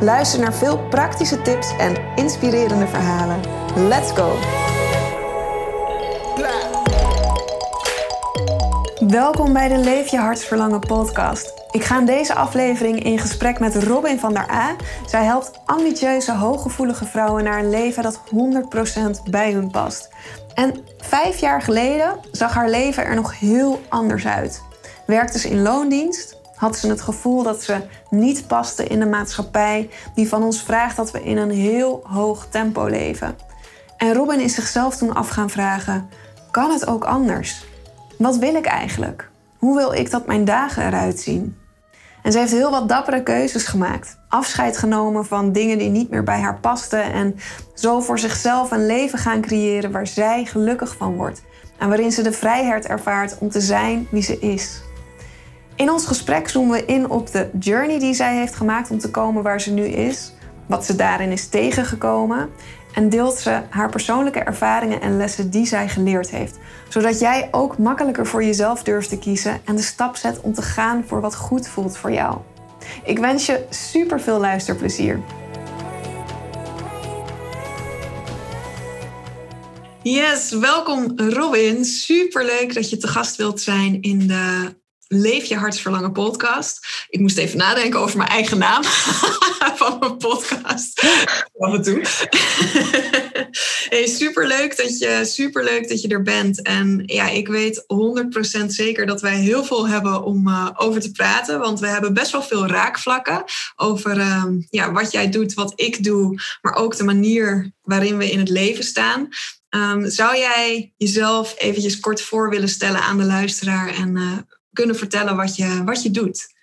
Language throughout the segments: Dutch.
Luister naar veel praktische tips en inspirerende verhalen. Let's go! Welkom bij de Leef je hartsverlangen podcast. Ik ga in deze aflevering in gesprek met Robin van der A. Zij helpt ambitieuze, hooggevoelige vrouwen naar een leven dat 100% bij hun past. En vijf jaar geleden zag haar leven er nog heel anders uit. Werkte ze in loondienst, had ze het gevoel dat ze niet paste in de maatschappij die van ons vraagt dat we in een heel hoog tempo leven. En Robin is zichzelf toen af gaan vragen: kan het ook anders? Wat wil ik eigenlijk? Hoe wil ik dat mijn dagen eruit zien? En ze heeft heel wat dappere keuzes gemaakt. Afscheid genomen van dingen die niet meer bij haar pasten. En zo voor zichzelf een leven gaan creëren waar zij gelukkig van wordt. En waarin ze de vrijheid ervaart om te zijn wie ze is. In ons gesprek zoomen we in op de journey die zij heeft gemaakt om te komen waar ze nu is. Wat ze daarin is tegengekomen en deelt ze haar persoonlijke ervaringen en lessen die zij geleerd heeft. Zodat jij ook makkelijker voor jezelf durft te kiezen en de stap zet om te gaan voor wat goed voelt voor jou. Ik wens je super veel luisterplezier. Yes, welkom Robin. Super leuk dat je te gast wilt zijn in de Leef je hartsverlangen podcast. Ik moest even nadenken over mijn eigen naam van mijn podcast. Af en toe. hey, superleuk dat je, dat je er bent. En ja, ik weet 100% zeker dat wij heel veel hebben om uh, over te praten. Want we hebben best wel veel raakvlakken over uh, ja, wat jij doet, wat ik doe. Maar ook de manier waarin we in het leven staan. Um, zou jij jezelf eventjes kort voor willen stellen aan de luisteraar en uh, kunnen vertellen wat je, wat je doet.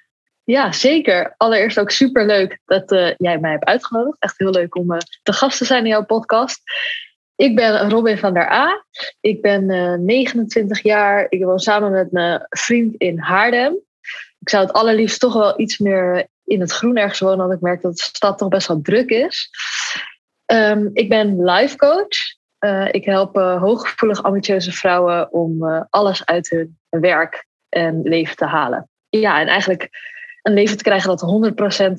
Ja, zeker. Allereerst ook super leuk dat uh, jij mij hebt uitgenodigd. Echt heel leuk om uh, te gast te zijn in jouw podcast. Ik ben Robin van der A. Ik ben uh, 29 jaar. Ik woon samen met mijn vriend in Haarlem. Ik zou het allerliefst toch wel iets meer in het groen ergens wonen, want ik merk dat de stad toch best wel druk is. Um, ik ben life coach. ik help hooggevoelig ambitieuze vrouwen om alles uit hun werk en leven te halen. Ja, en eigenlijk een leven te krijgen dat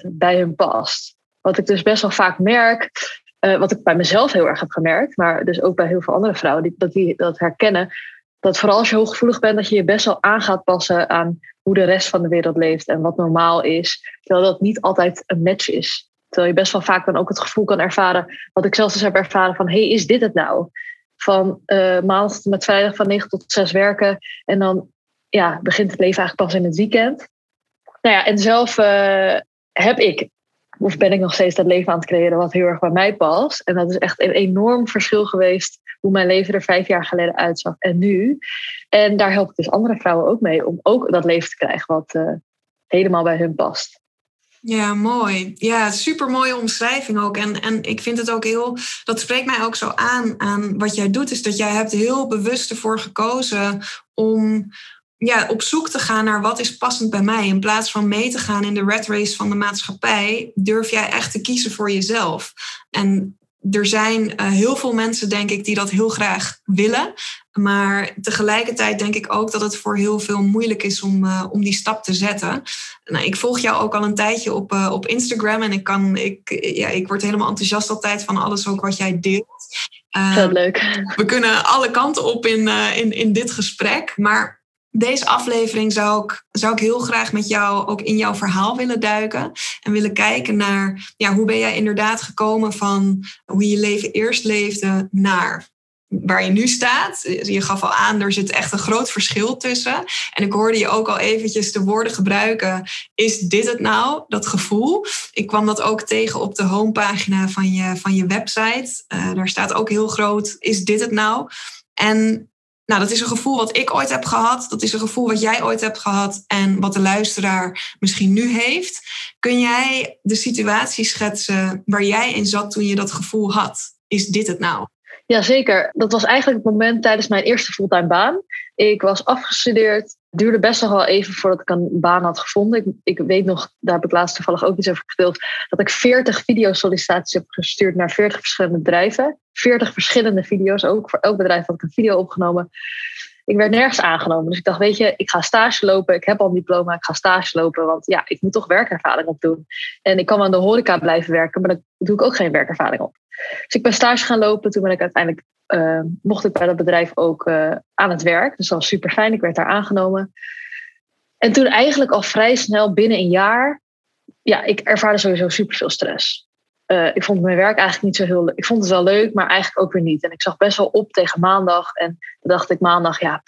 100% bij hun past. Wat ik dus best wel vaak merk, uh, wat ik bij mezelf heel erg heb gemerkt, maar dus ook bij heel veel andere vrouwen die dat, die dat herkennen, dat vooral als je hooggevoelig bent, dat je je best wel aan gaat passen aan hoe de rest van de wereld leeft en wat normaal is. Terwijl dat niet altijd een match is. Terwijl je best wel vaak dan ook het gevoel kan ervaren, wat ik zelf dus heb ervaren van, hey, is dit het nou? Van uh, maandag met vrijdag van 9 tot 6 werken en dan ja, begint het leven eigenlijk pas in het weekend. Nou ja, en zelf uh, heb ik, of ben ik nog steeds dat leven aan het creëren wat heel erg bij mij past. En dat is echt een enorm verschil geweest hoe mijn leven er vijf jaar geleden uitzag en nu. En daar help ik dus andere vrouwen ook mee om ook dat leven te krijgen wat uh, helemaal bij hun past. Ja, mooi. Ja, super mooie omschrijving ook. En, en ik vind het ook heel, dat spreekt mij ook zo aan, aan wat jij doet, is dat jij hebt heel bewust ervoor gekozen om, ja, op zoek te gaan naar wat is passend bij mij. In plaats van mee te gaan in de red race van de maatschappij, durf jij echt te kiezen voor jezelf. En er zijn uh, heel veel mensen, denk ik, die dat heel graag willen. Maar tegelijkertijd denk ik ook dat het voor heel veel moeilijk is om, uh, om die stap te zetten. Nou, ik volg jou ook al een tijdje op, uh, op Instagram en ik, kan, ik, ja, ik word helemaal enthousiast altijd van alles ook wat jij deelt. Uh, leuk. We kunnen alle kanten op in, in, in dit gesprek. Maar deze aflevering zou ik, zou ik heel graag met jou ook in jouw verhaal willen duiken. En willen kijken naar ja, hoe ben jij inderdaad gekomen van hoe je leven eerst leefde naar waar je nu staat. Je gaf al aan, er zit echt een groot verschil tussen. En ik hoorde je ook al eventjes de woorden gebruiken. Is dit het nou, dat gevoel? Ik kwam dat ook tegen op de homepagina van je, van je website. Uh, daar staat ook heel groot, is dit het nou? En nou, dat is een gevoel wat ik ooit heb gehad. Dat is een gevoel wat jij ooit hebt gehad en wat de luisteraar misschien nu heeft. Kun jij de situatie schetsen waar jij in zat toen je dat gevoel had? is dit het nou? Jazeker, dat was eigenlijk het moment tijdens mijn eerste fulltime baan. Ik was afgestudeerd. Duurde best nog wel even voordat ik een baan had gevonden. Ik, ik weet nog, daar heb ik laatst toevallig ook iets over verteld, dat ik 40 videosollicitaties heb gestuurd naar 40 verschillende bedrijven. 40 verschillende video's, ook voor elk bedrijf had ik een video opgenomen. Ik werd nergens aangenomen. Dus ik dacht, weet je, ik ga stage lopen. Ik heb al een diploma, ik ga stage lopen. Want ja, ik moet toch werkervaring opdoen. En ik kan aan de horeca blijven werken, maar dan doe ik ook geen werkervaring op. Dus ik ben stage gaan lopen. Toen ben ik uiteindelijk, uh, mocht ik bij dat bedrijf ook uh, aan het werk. Dus dat was super fijn. Ik werd daar aangenomen. En toen eigenlijk al vrij snel binnen een jaar, ja, ik ervaarde sowieso super veel stress. Uh, ik vond mijn werk eigenlijk niet zo heel leuk. Ik vond het wel leuk, maar eigenlijk ook weer niet. En ik zag best wel op tegen maandag. En toen dacht ik maandag, ja,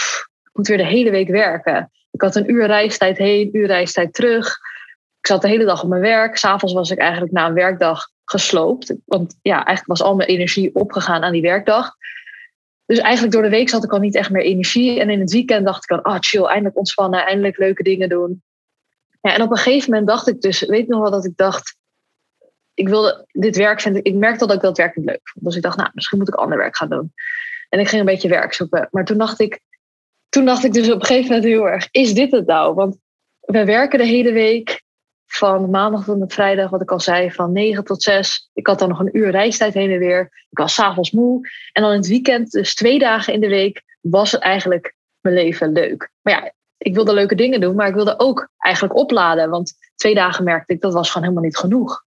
ik moet weer de hele week werken. Ik had een uur reistijd heen, een uur reistijd terug. Ik zat de hele dag op mijn werk. S'avonds was ik eigenlijk na een werkdag gesloopt. Want ja, eigenlijk was al mijn energie opgegaan aan die werkdag. Dus eigenlijk door de week zat ik al niet echt meer energie. En in het weekend dacht ik dan, ah oh, chill, eindelijk ontspannen, eindelijk leuke dingen doen. Ja, en op een gegeven moment dacht ik dus, weet nog wel dat ik dacht, ik wilde dit werk vinden, ik merkte dat ik dat werk niet leuk vond. Dus ik dacht, nou, misschien moet ik ander werk gaan doen. En ik ging een beetje werk zoeken. Maar toen dacht ik, toen dacht ik dus op een gegeven moment heel erg, is dit het nou? Want we werken de hele week van maandag tot en vrijdag, wat ik al zei, van 9 tot 6. Ik had dan nog een uur reistijd heen en weer. Ik was s'avonds moe. En dan in het weekend, dus twee dagen in de week, was het eigenlijk mijn leven leuk. Maar ja, ik wilde leuke dingen doen, maar ik wilde ook eigenlijk opladen. Want twee dagen merkte ik, dat was gewoon helemaal niet genoeg.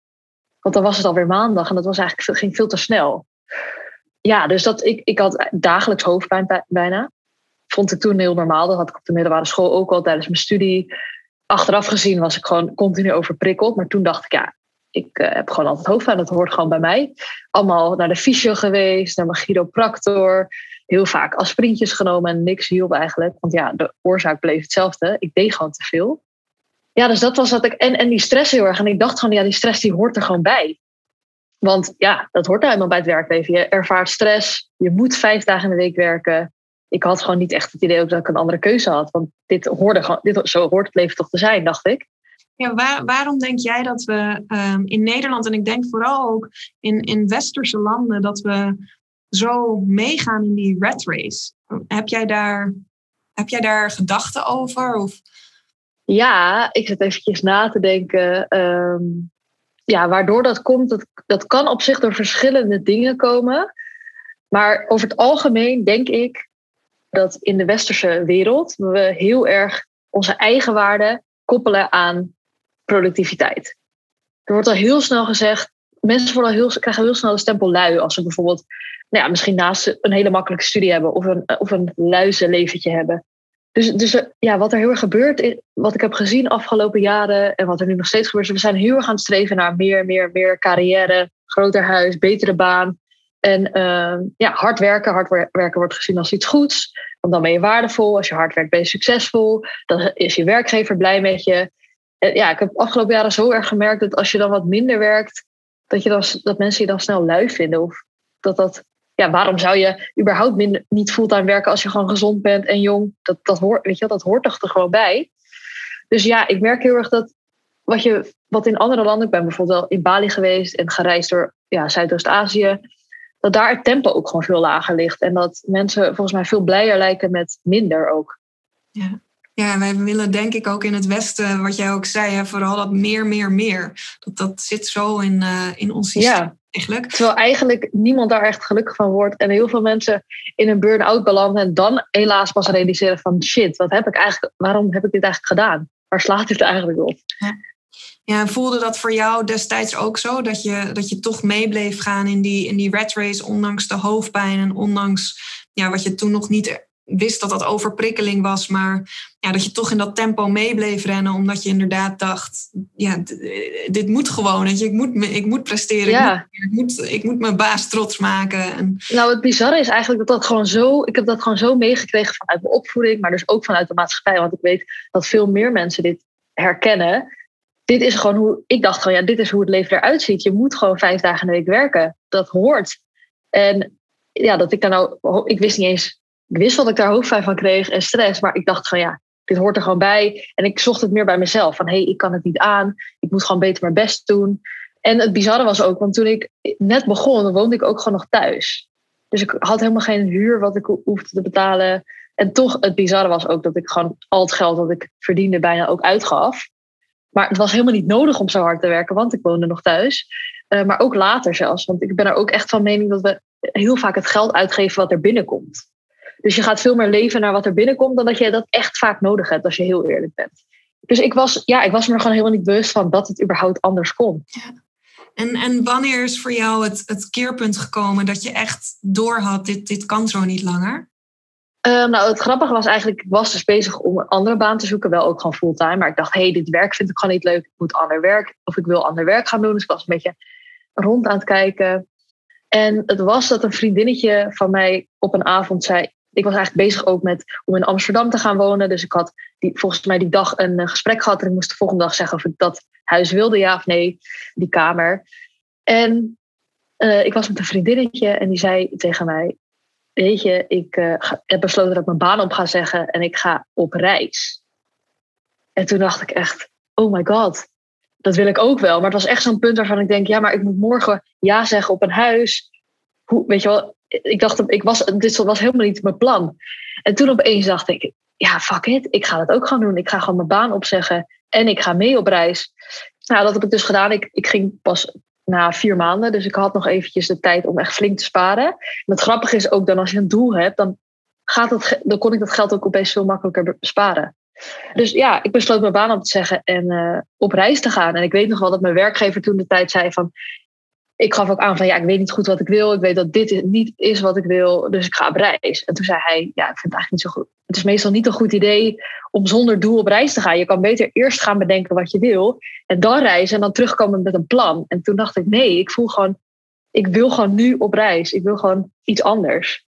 Want dan was het alweer maandag en dat was eigenlijk, ging veel te snel. Ja, dus dat, ik, ik had dagelijks hoofdpijn bijna. Vond ik toen heel normaal. Dat had ik op de middelbare school ook al tijdens mijn studie achteraf gezien was ik gewoon continu overprikkeld. Maar toen dacht ik, ja, ik uh, heb gewoon altijd hoofdpijn. Dat hoort gewoon bij mij. Allemaal naar de fysio geweest, naar mijn chiropractor. Heel vaak aspirintjes genomen en niks hielp eigenlijk. Want ja, de oorzaak bleef hetzelfde. Ik deed gewoon te veel. Ja, dus dat was dat ik. En, en die stress heel erg. En ik dacht gewoon, ja, die stress die hoort er gewoon bij. Want ja, dat hoort nou eenmaal bij het werkleven. Je ervaart stress. Je moet vijf dagen in de week werken ik had gewoon niet echt het idee ook dat ik een andere keuze had. Want dit hoorde gewoon, dit, zo hoort het leven toch te zijn, dacht ik. Ja, waar, waarom denk jij dat we um, in Nederland, en ik denk vooral ook in, in westerse landen, dat we zo meegaan in die rat race? Heb jij daar, heb jij daar gedachten over? Of? Ja, ik zit eventjes na te denken. Um, ja, waardoor dat komt, dat, dat kan op zich door verschillende dingen komen. Maar over het algemeen denk ik dat in de westerse wereld we heel erg onze eigen waarden koppelen aan productiviteit. Er wordt al heel snel gezegd, mensen worden al heel, krijgen heel snel de stempel lui als ze bijvoorbeeld nou ja, misschien naast een hele makkelijke studie hebben of een, of een leventje hebben. Dus, dus ja, wat er heel erg gebeurt, wat ik heb gezien afgelopen jaren en wat er nu nog steeds gebeurt, we zijn heel erg aan het streven naar meer, meer, meer carrière, groter huis, betere baan. En uh, ja, hard werken, hard werken wordt gezien als iets goeds. Want dan ben je waardevol. Als je hard werkt, ben je succesvol. Dan is je werkgever blij met je. En ja, ik heb afgelopen jaren zo erg gemerkt dat als je dan wat minder werkt, dat, je dan, dat mensen je dan snel lui vinden. Of dat dat, ja, waarom zou je überhaupt minder, niet fulltime werken als je gewoon gezond bent en jong? Dat, dat, hoort, weet je, dat hoort toch er gewoon bij. Dus ja, ik merk heel erg dat wat, je, wat in andere landen, ik ben bijvoorbeeld wel in Bali geweest en gereisd door ja, Zuidoost-Azië dat daar het tempo ook gewoon veel lager ligt. En dat mensen volgens mij veel blijer lijken met minder ook. Ja. Ja, wij willen denk ik ook in het Westen, wat jij ook zei, hè, vooral dat meer, meer, meer. Dat, dat zit zo in, uh, in ons systeem ja. Eigenlijk. Terwijl eigenlijk niemand daar echt gelukkig van wordt. En heel veel mensen in een burn-out belanden en dan helaas pas realiseren van shit, wat heb ik eigenlijk, waarom heb ik dit eigenlijk gedaan? Waar slaat dit eigenlijk op? Ja. Ja, voelde dat voor jou destijds ook zo? Dat je, dat je toch mee bleef gaan in die, in die rat race, ondanks de hoofdpijn en ondanks ja, wat je toen nog niet wist dat dat overprikkeling was, maar ja, dat je toch in dat tempo mee bleef rennen, omdat je inderdaad dacht, ja, dit moet gewoon, dat je, ik, moet, ik moet presteren, ja. ik, moet, ik, moet, mijn baas trots maken. En... Nou, het bizarre is eigenlijk dat dat gewoon zo, ik heb dat gewoon zo meegekregen vanuit mijn opvoeding, maar dus ook vanuit de maatschappij, want ik weet dat veel meer mensen dit herkennen dit is gewoon hoe ik dacht gewoon, ja, dit is hoe het leven eruit ziet. Je moet gewoon vijf dagen in de week werken. Dat hoort. En ja, dat ik daar nou, ik wist niet eens, ik wist wat ik daar hoofdpijn van kreeg en stress, maar ik dacht gewoon, ja, dit hoort er gewoon bij. En ik zocht het meer bij mezelf. Van hé, hey, ik kan het niet aan. Ik moet gewoon beter mijn best doen. En het bizarre was ook, want toen ik net begon, woonde ik ook gewoon nog thuis. Dus ik had helemaal geen huur wat ik hoefde te betalen. En toch, het bizarre was ook dat ik gewoon al het geld dat ik verdiende bijna ook uitgaf. Maar het was helemaal niet nodig om zo hard te werken, want ik woonde nog thuis. Uh, maar ook later zelfs. Want ik ben er ook echt van mening dat we heel vaak het geld uitgeven wat er binnenkomt. Dus je gaat veel meer leven naar wat er binnenkomt dan dat je dat echt vaak nodig hebt, als je heel eerlijk bent. Dus ik was, ja, ik was me er gewoon helemaal niet bewust van dat het überhaupt anders kon. Ja. En, en wanneer is voor jou het, het keerpunt gekomen dat je echt doorhad, dit, dit kan zo niet langer? Um, nou, het grappige was eigenlijk, ik was dus bezig om een andere baan te zoeken, wel ook gewoon fulltime. Maar ik dacht, hé, hey, dit werk vind ik gewoon niet leuk. Ik moet ander werk, of ik wil ander werk gaan doen. Dus ik was een beetje rond aan het kijken. En het was dat een vriendinnetje van mij op een avond zei, ik was eigenlijk bezig ook met om in Amsterdam te gaan wonen. Dus ik had die, volgens mij die dag een eh, gesprek gehad. En ik moest de volgende dag zeggen of ik dat huis wilde, ja of nee, die kamer. En uh, ik was met een vriendinnetje en die zei tegen mij: Weet je, ik uh, heb besloten dat ik mijn baan op ga zeggen en ik ga op reis. En toen dacht ik echt: Oh my god, dat wil ik ook wel. Maar het was echt zo'n punt waarvan ik denk: Ja, maar ik moet morgen ja zeggen op een huis. Hoe, weet je wel, ik dacht, ik was, dit was helemaal niet mijn plan. En toen opeens dacht ik, ja, fuck it, ik ga dat ook gaan doen. Ik ga gewoon mijn baan opzeggen en ik ga mee op reis. Nou, dat heb ik dus gedaan. Ik, ik ging pas na vier maanden, dus ik had nog eventjes de tijd om echt flink te sparen. En het grappige is ook dan als je een doel hebt, dan, gaat het, dan kon ik dat geld ook opeens veel makkelijker besparen. Dus ja, ik besloot mijn baan op te zeggen en uh, op reis te gaan. En ik weet nog wel dat mijn werkgever toen de tijd zei van ik gaf ook aan van ja, ik weet niet goed wat ik wil. Ik weet dat dit niet is wat ik wil. Dus ik ga op reis. En toen zei hij, ja, ik vind het eigenlijk niet zo goed. Het is meestal niet een goed idee om zonder doel op reis te gaan. Je kan beter eerst gaan bedenken wat je wil. En dan reizen en dan terugkomen met een plan. En toen dacht ik, nee, ik voel gewoon, ik wil gewoon nu op reis. Ik wil gewoon iets anders.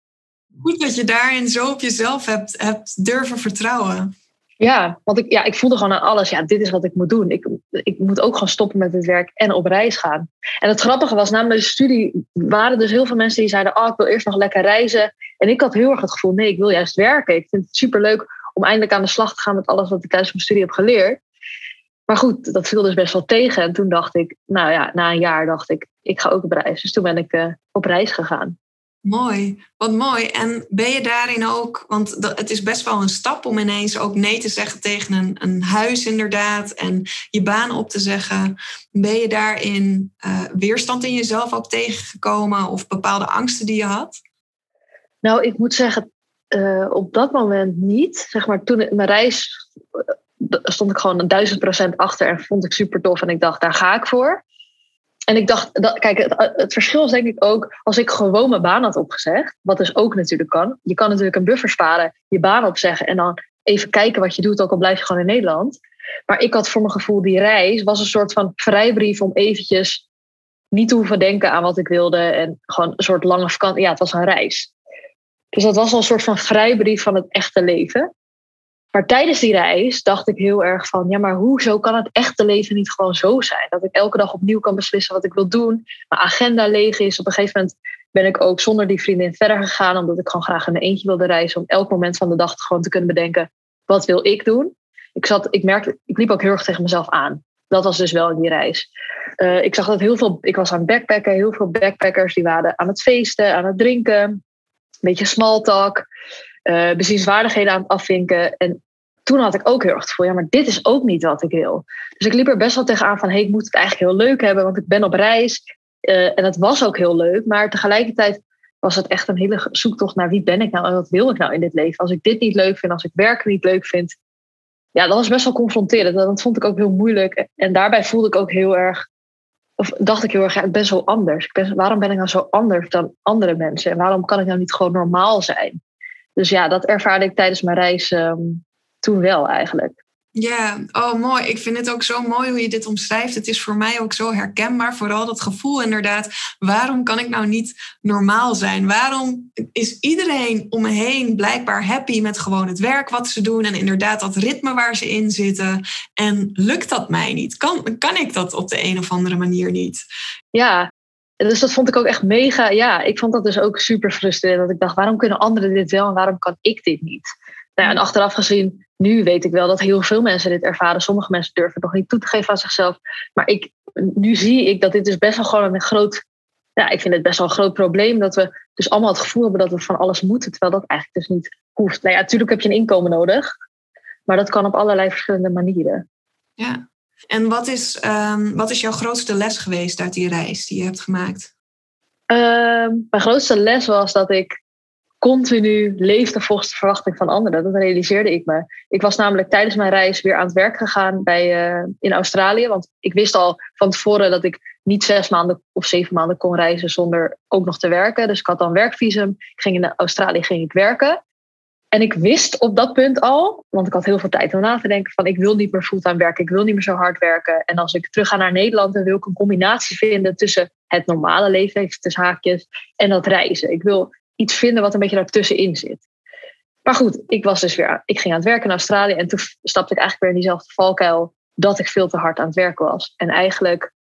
Goed dat je daarin zo op jezelf hebt, hebt durven vertrouwen. Ja, want ik, ja, ik voelde gewoon aan alles, ja, dit is wat ik moet doen. Ik, ik moet ook gewoon stoppen met het werk en op reis gaan. En het grappige was, na mijn studie waren dus heel veel mensen die zeiden, oh, ik wil eerst nog lekker reizen. En ik had heel erg het gevoel, nee, ik wil juist werken. Ik vind het superleuk om eindelijk aan de slag te gaan met alles wat ik tijdens mijn studie heb geleerd. Maar goed, dat viel dus best wel tegen. En toen dacht ik, nou ja, na een jaar dacht ik, ik ga ook op reis. Dus toen ben ik uh, op reis gegaan. Mooi, wat mooi. En ben je daarin ook, want het is best wel een stap om ineens ook nee te zeggen tegen een, een huis inderdaad en je baan op te zeggen. Ben je daarin uh, weerstand in jezelf ook tegengekomen of bepaalde angsten die je had? Nou, ik moet zeggen, uh, op dat moment niet. Zeg maar, toen mijn reis uh, stond ik gewoon duizend procent achter en vond ik super tof en ik dacht, daar ga ik voor. En ik dacht, dat, kijk, het, het, verschil is denk ik ook als ik gewoon mijn baan had opgezegd, wat dus ook natuurlijk kan. Je kan natuurlijk een buffer sparen, je baan opzeggen en dan even kijken wat je doet, ook al blijf je gewoon in Nederland. Maar ik had voor mijn gevoel die reis was een soort van vrijbrief om eventjes niet te hoeven denken aan wat ik wilde en gewoon een soort lange vakantie. Ja, het was een reis. Dus dat was al een soort van vrijbrief van het echte leven. Maar tijdens die reis dacht ik heel erg van, ja, maar hoezo kan het echte leven niet gewoon zo zijn? Dat ik elke dag opnieuw kan beslissen wat ik wil doen. Mijn agenda leeg is. Op een gegeven moment ben ik ook zonder die vriendin verder gegaan, omdat ik gewoon graag in mijn eentje wilde reizen. Om elk moment van de dag gewoon te kunnen bedenken, wat wil ik doen? Ik, zat, ik merkte, ik liep ook heel erg tegen mezelf aan. Dat was dus wel in die reis. Uh, ik zag dat heel veel, ik was aan backpacken, heel veel backpackers die waren aan het feesten, aan het drinken, een beetje small talk. Uh, bezienswaardigheden aan het afvinken. En toen had ik ook heel erg het gevoel, ja, maar dit is ook niet wat ik wil. Dus ik liep er best wel tegenaan van, hey, ik moet het eigenlijk heel leuk hebben, want ik ben op reis. Uh, en het was ook heel leuk, maar tegelijkertijd was het echt een hele zoektocht naar wie ben ik nou en wat wil ik nou in dit leven. Als ik dit niet leuk vind, als ik werken niet leuk vind, ja, dat was best wel confronterend. Dat vond ik ook heel moeilijk. En daarbij voelde ik ook heel erg, of dacht ik heel erg, ja, ik ben zo anders. Ik ben, waarom ben ik nou zo anders dan andere mensen? En waarom kan ik nou niet gewoon normaal zijn? Dus ja, dat ervaarde ik tijdens mijn reis um, toen wel eigenlijk. Ja, oh mooi. Ik vind het ook zo mooi hoe je dit omschrijft. Het is voor mij ook zo herkenbaar. Vooral dat gevoel inderdaad. Waarom kan ik nou niet normaal zijn? Waarom is iedereen om me heen blijkbaar happy met gewoon het werk wat ze doen en inderdaad dat ritme waar ze in zitten? En lukt dat mij niet? Kan, kan ik dat op de een of andere manier niet? Ja, dus dat vond ik ook echt mega. Ja, ik vond dat dus ook super frustrerend. Dat ik dacht, waarom kunnen anderen dit wel en waarom kan ik dit niet? Nou ja, en achteraf gezien nu weet ik wel dat heel veel mensen dit ervaren. Sommige mensen durven het nog niet toe te geven aan zichzelf. Maar ik nu zie ik dat dit dus best wel gewoon een groot. Ja, ik vind het best wel een groot probleem dat we dus allemaal het gevoel hebben dat we van alles moeten, terwijl dat eigenlijk dus niet hoeft. Nou ja, natuurlijk heb je een inkomen nodig, maar dat kan op allerlei verschillende manieren. Ja, en wat is, um, wat is jouw grootste les geweest uit die reis die je hebt gemaakt? Uh, mijn grootste les was dat ik continu leefde volgens de verwachting van anderen. Dat realiseerde ik me. Ik was namelijk tijdens mijn reis weer aan het werk gegaan bij, uh, in Australië. Want ik wist al van tevoren dat ik niet zes maanden of zeven maanden kon reizen zonder ook nog te werken. Dus ik had dan werkvisum. Ik ging in Australië ging ik werken. En ik wist op dat punt al, want ik had heel veel tijd om na te denken van ik wil niet meer fulltime werken, ik wil niet meer zo hard werken. En als ik terug ga naar Nederland, dan wil ik een combinatie vinden tussen het normale leven, even tussen haakjes, en dat reizen. Ik wil iets vinden wat een beetje daartussenin zit. Maar goed, ik was dus weer, ik ging aan het werken in Australië en toen stapte ik eigenlijk weer in diezelfde valkuil dat ik veel te hard aan het werken was. En eigenlijk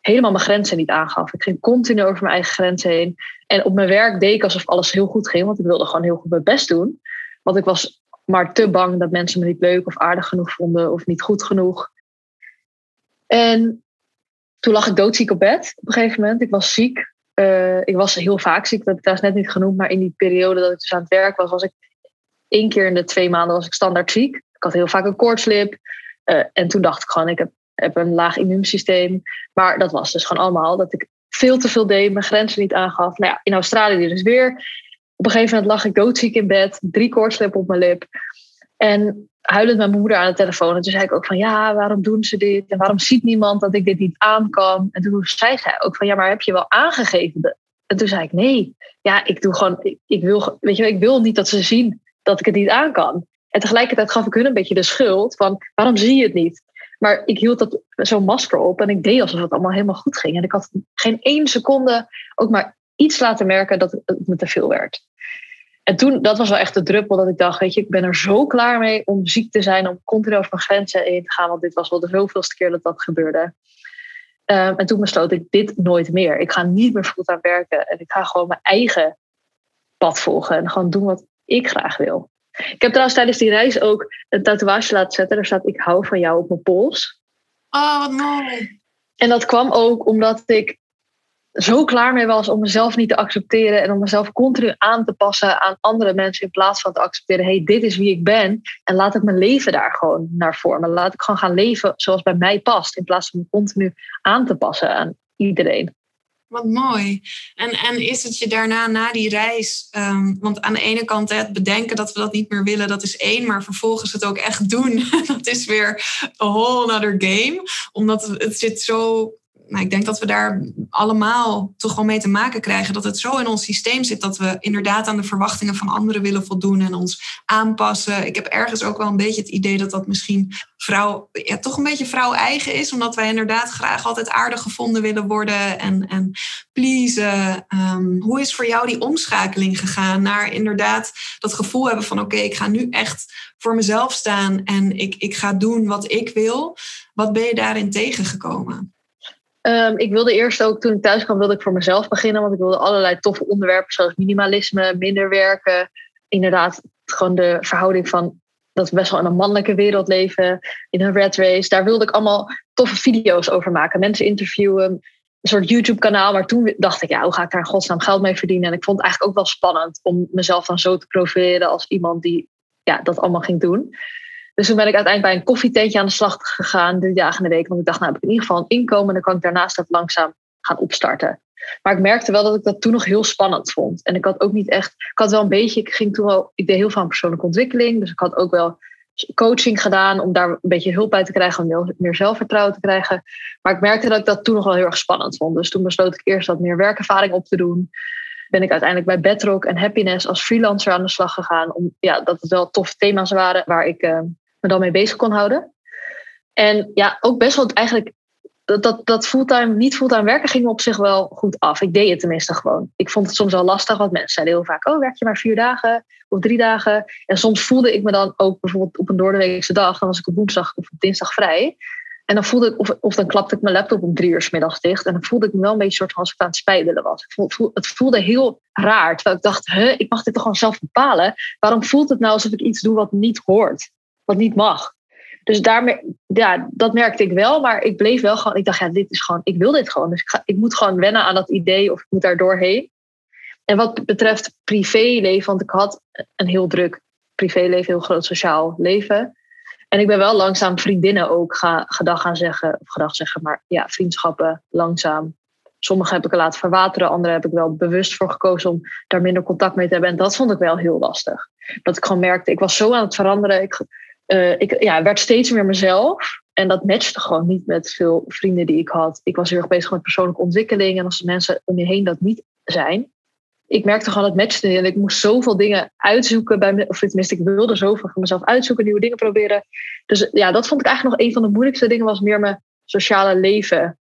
helemaal mijn grenzen niet aangaf. Ik ging continu over mijn eigen grenzen heen. En op mijn werk deed ik alsof alles heel goed ging, want ik wilde gewoon heel goed mijn best doen. Want ik was maar te bang dat mensen me niet leuk of aardig genoeg vonden of niet goed genoeg. En toen lag ik doodziek op bed op een gegeven moment. Ik was ziek. Uh, ik was heel vaak ziek, dat heb ik net niet genoemd. Maar in die periode dat ik dus aan het werk was, was ik één keer in de twee maanden was ik standaard ziek. Ik had heel vaak een koortslip. Uh, en toen dacht ik gewoon, ik heb, heb een laag immuunsysteem. Maar dat was dus gewoon allemaal dat ik veel te veel deed, mijn grenzen niet aangaf. Nou ja, in Australië dus weer op een gegeven moment lag ik doodziek in bed, drie koortslippen op mijn lip. En huilend met mijn moeder aan de telefoon. En toen zei ik ook van ja, waarom doen ze dit? En waarom ziet niemand dat ik dit niet aan kan? En toen zei zij ook van ja, maar heb je wel aangegeven? En toen zei ik nee, ja, ik doe gewoon, ik, ik wil, weet je, ik wil niet dat ze zien dat ik het niet aan kan. En tegelijkertijd gaf ik hun een beetje de schuld van waarom zie je het niet? Maar ik hield dat zo'n masker op en ik deed alsof het allemaal helemaal goed ging. En ik had geen één seconde ook maar iets laten merken dat het me te veel werd. En toen, dat was wel echt de druppel dat ik dacht, weet je, ik ben er zo klaar mee om ziek te zijn, om continu over mijn grenzen heen te gaan, want dit was wel de zoveelste keer dat dat gebeurde. Um, en toen besloot ik dit nooit meer. Ik ga niet meer aan werken en ik ga gewoon mijn eigen pad volgen en gewoon doen wat ik graag wil. Ik heb trouwens tijdens die reis ook een tatoeage laten zetten. Daar staat ik hou van jou op mijn pols. Oh, wat mooi. En dat kwam ook omdat ik zo klaar mee was om mezelf niet te accepteren en om mezelf continu aan te passen aan andere mensen in plaats van te accepteren, hey, dit is wie ik ben en laat ik mijn leven daar gewoon naar vormen. Laat ik gewoon gaan leven zoals bij mij past in plaats van me continu aan te passen aan iedereen. Wat mooi. En, en is het je daarna, na die reis, um, want aan de ene kant het bedenken dat we dat niet meer willen, dat is één, maar vervolgens het ook echt doen, dat is weer a whole other game. Omdat het zit zo nou, ik denk dat we daar allemaal toch wel mee te maken krijgen. Dat het zo in ons systeem zit dat we inderdaad aan de verwachtingen van anderen willen voldoen en ons aanpassen. Ik heb ergens ook wel een beetje het idee dat dat misschien vrouw, ja, toch een beetje vrouw-eigen is. Omdat wij inderdaad graag altijd aardig gevonden willen worden en, en pleasen. Um, hoe is voor jou die omschakeling gegaan naar inderdaad dat gevoel hebben van oké, ik ga nu echt voor mezelf staan en ik, ik ga doen wat ik wil. Wat ben je daarin tegengekomen? Um, ik wilde eerst ook, toen ik thuis kwam, wilde ik voor mezelf beginnen. Want ik wilde allerlei toffe onderwerpen, zoals minimalisme, minder werken. Inderdaad, gewoon de verhouding van dat we best wel in een mannelijke wereld leven, in een red race. Daar wilde ik allemaal toffe video's over maken. Mensen interviewen, een soort YouTube-kanaal. Maar toen dacht ik, ja, hoe ga ik daar in godsnaam geld mee verdienen? En ik vond het eigenlijk ook wel spannend om mezelf dan zo te profileren als iemand die ja, dat allemaal ging doen. Dus toen ben ik uiteindelijk bij een koffietentje aan de slag gegaan, drie dagen in de week. Want ik dacht, nou heb ik in ieder geval een inkomen en dan kan ik daarnaast dat langzaam gaan opstarten. Maar ik merkte wel dat ik dat toen nog heel spannend vond. En ik had ook niet echt, ik had wel een beetje, ik ging toen wel, ik deed heel veel aan persoonlijke ontwikkeling. Dus ik had ook wel coaching gedaan om daar een beetje hulp bij te krijgen, om meer zelfvertrouwen te krijgen. Maar ik merkte dat ik dat toen nog wel heel erg spannend vond. Dus toen besloot ik eerst wat meer werkervaring op te doen. Ben ik uiteindelijk bij Bedrock en Happiness als freelancer aan de slag gegaan. Om, ja, dat het wel toffe thema's waren waar ik uh, me dan mee bezig kon houden. En ja, ook best wel eigenlijk dat, dat, dat fulltime, niet fulltime werken ging op zich wel goed af. Ik deed het tenminste gewoon. Ik vond het soms wel lastig, want mensen zeiden heel vaak: Oh, werk je maar vier dagen of drie dagen? En soms voelde ik me dan ook bijvoorbeeld op een doordeweekse dag, dan was ik op woensdag of op dinsdag vrij. En dan voelde ik, of, of dan klapte ik mijn laptop om drie uur s middags dicht. En dan voelde ik me wel een beetje soort van als ik aan het spijbelen was. het voelde heel raar. Terwijl ik dacht, huh, ik mag dit toch gewoon zelf bepalen. Waarom voelt het nou alsof ik iets doe wat niet hoort? Niet mag? Dus daarmee, ja, dat merkte ik wel. Maar ik bleef wel gewoon, ik dacht, ja, dit is gewoon, ik wil dit gewoon. Dus ik, ga, ik moet gewoon wennen aan dat idee of ik moet daar doorheen. En wat betreft privéleven, want ik had een heel druk privéleven, heel groot sociaal leven. En ik ben wel langzaam vriendinnen ook ga, gedag gaan zeggen, of gedag zeggen, maar ja, vriendschappen langzaam. Sommige heb ik laten verwateren, andere heb ik wel bewust voor gekozen om daar minder contact mee te hebben. En dat vond ik wel heel lastig. Dat ik gewoon merkte, ik was zo aan het veranderen. Ik, uh, ik ja, werd steeds meer mezelf. En dat matchte gewoon niet met veel vrienden die ik had. Ik was heel erg bezig met persoonlijke ontwikkeling. En als de mensen om je heen dat niet zijn, ik merkte gewoon het matchte niet. En ik moest zoveel dingen uitzoeken. Bij me, of tenminste, ik wilde zoveel voor mezelf uitzoeken, nieuwe dingen proberen. Dus ja, dat vond ik eigenlijk nog een van de moeilijkste dingen. Was meer mijn sociale leven.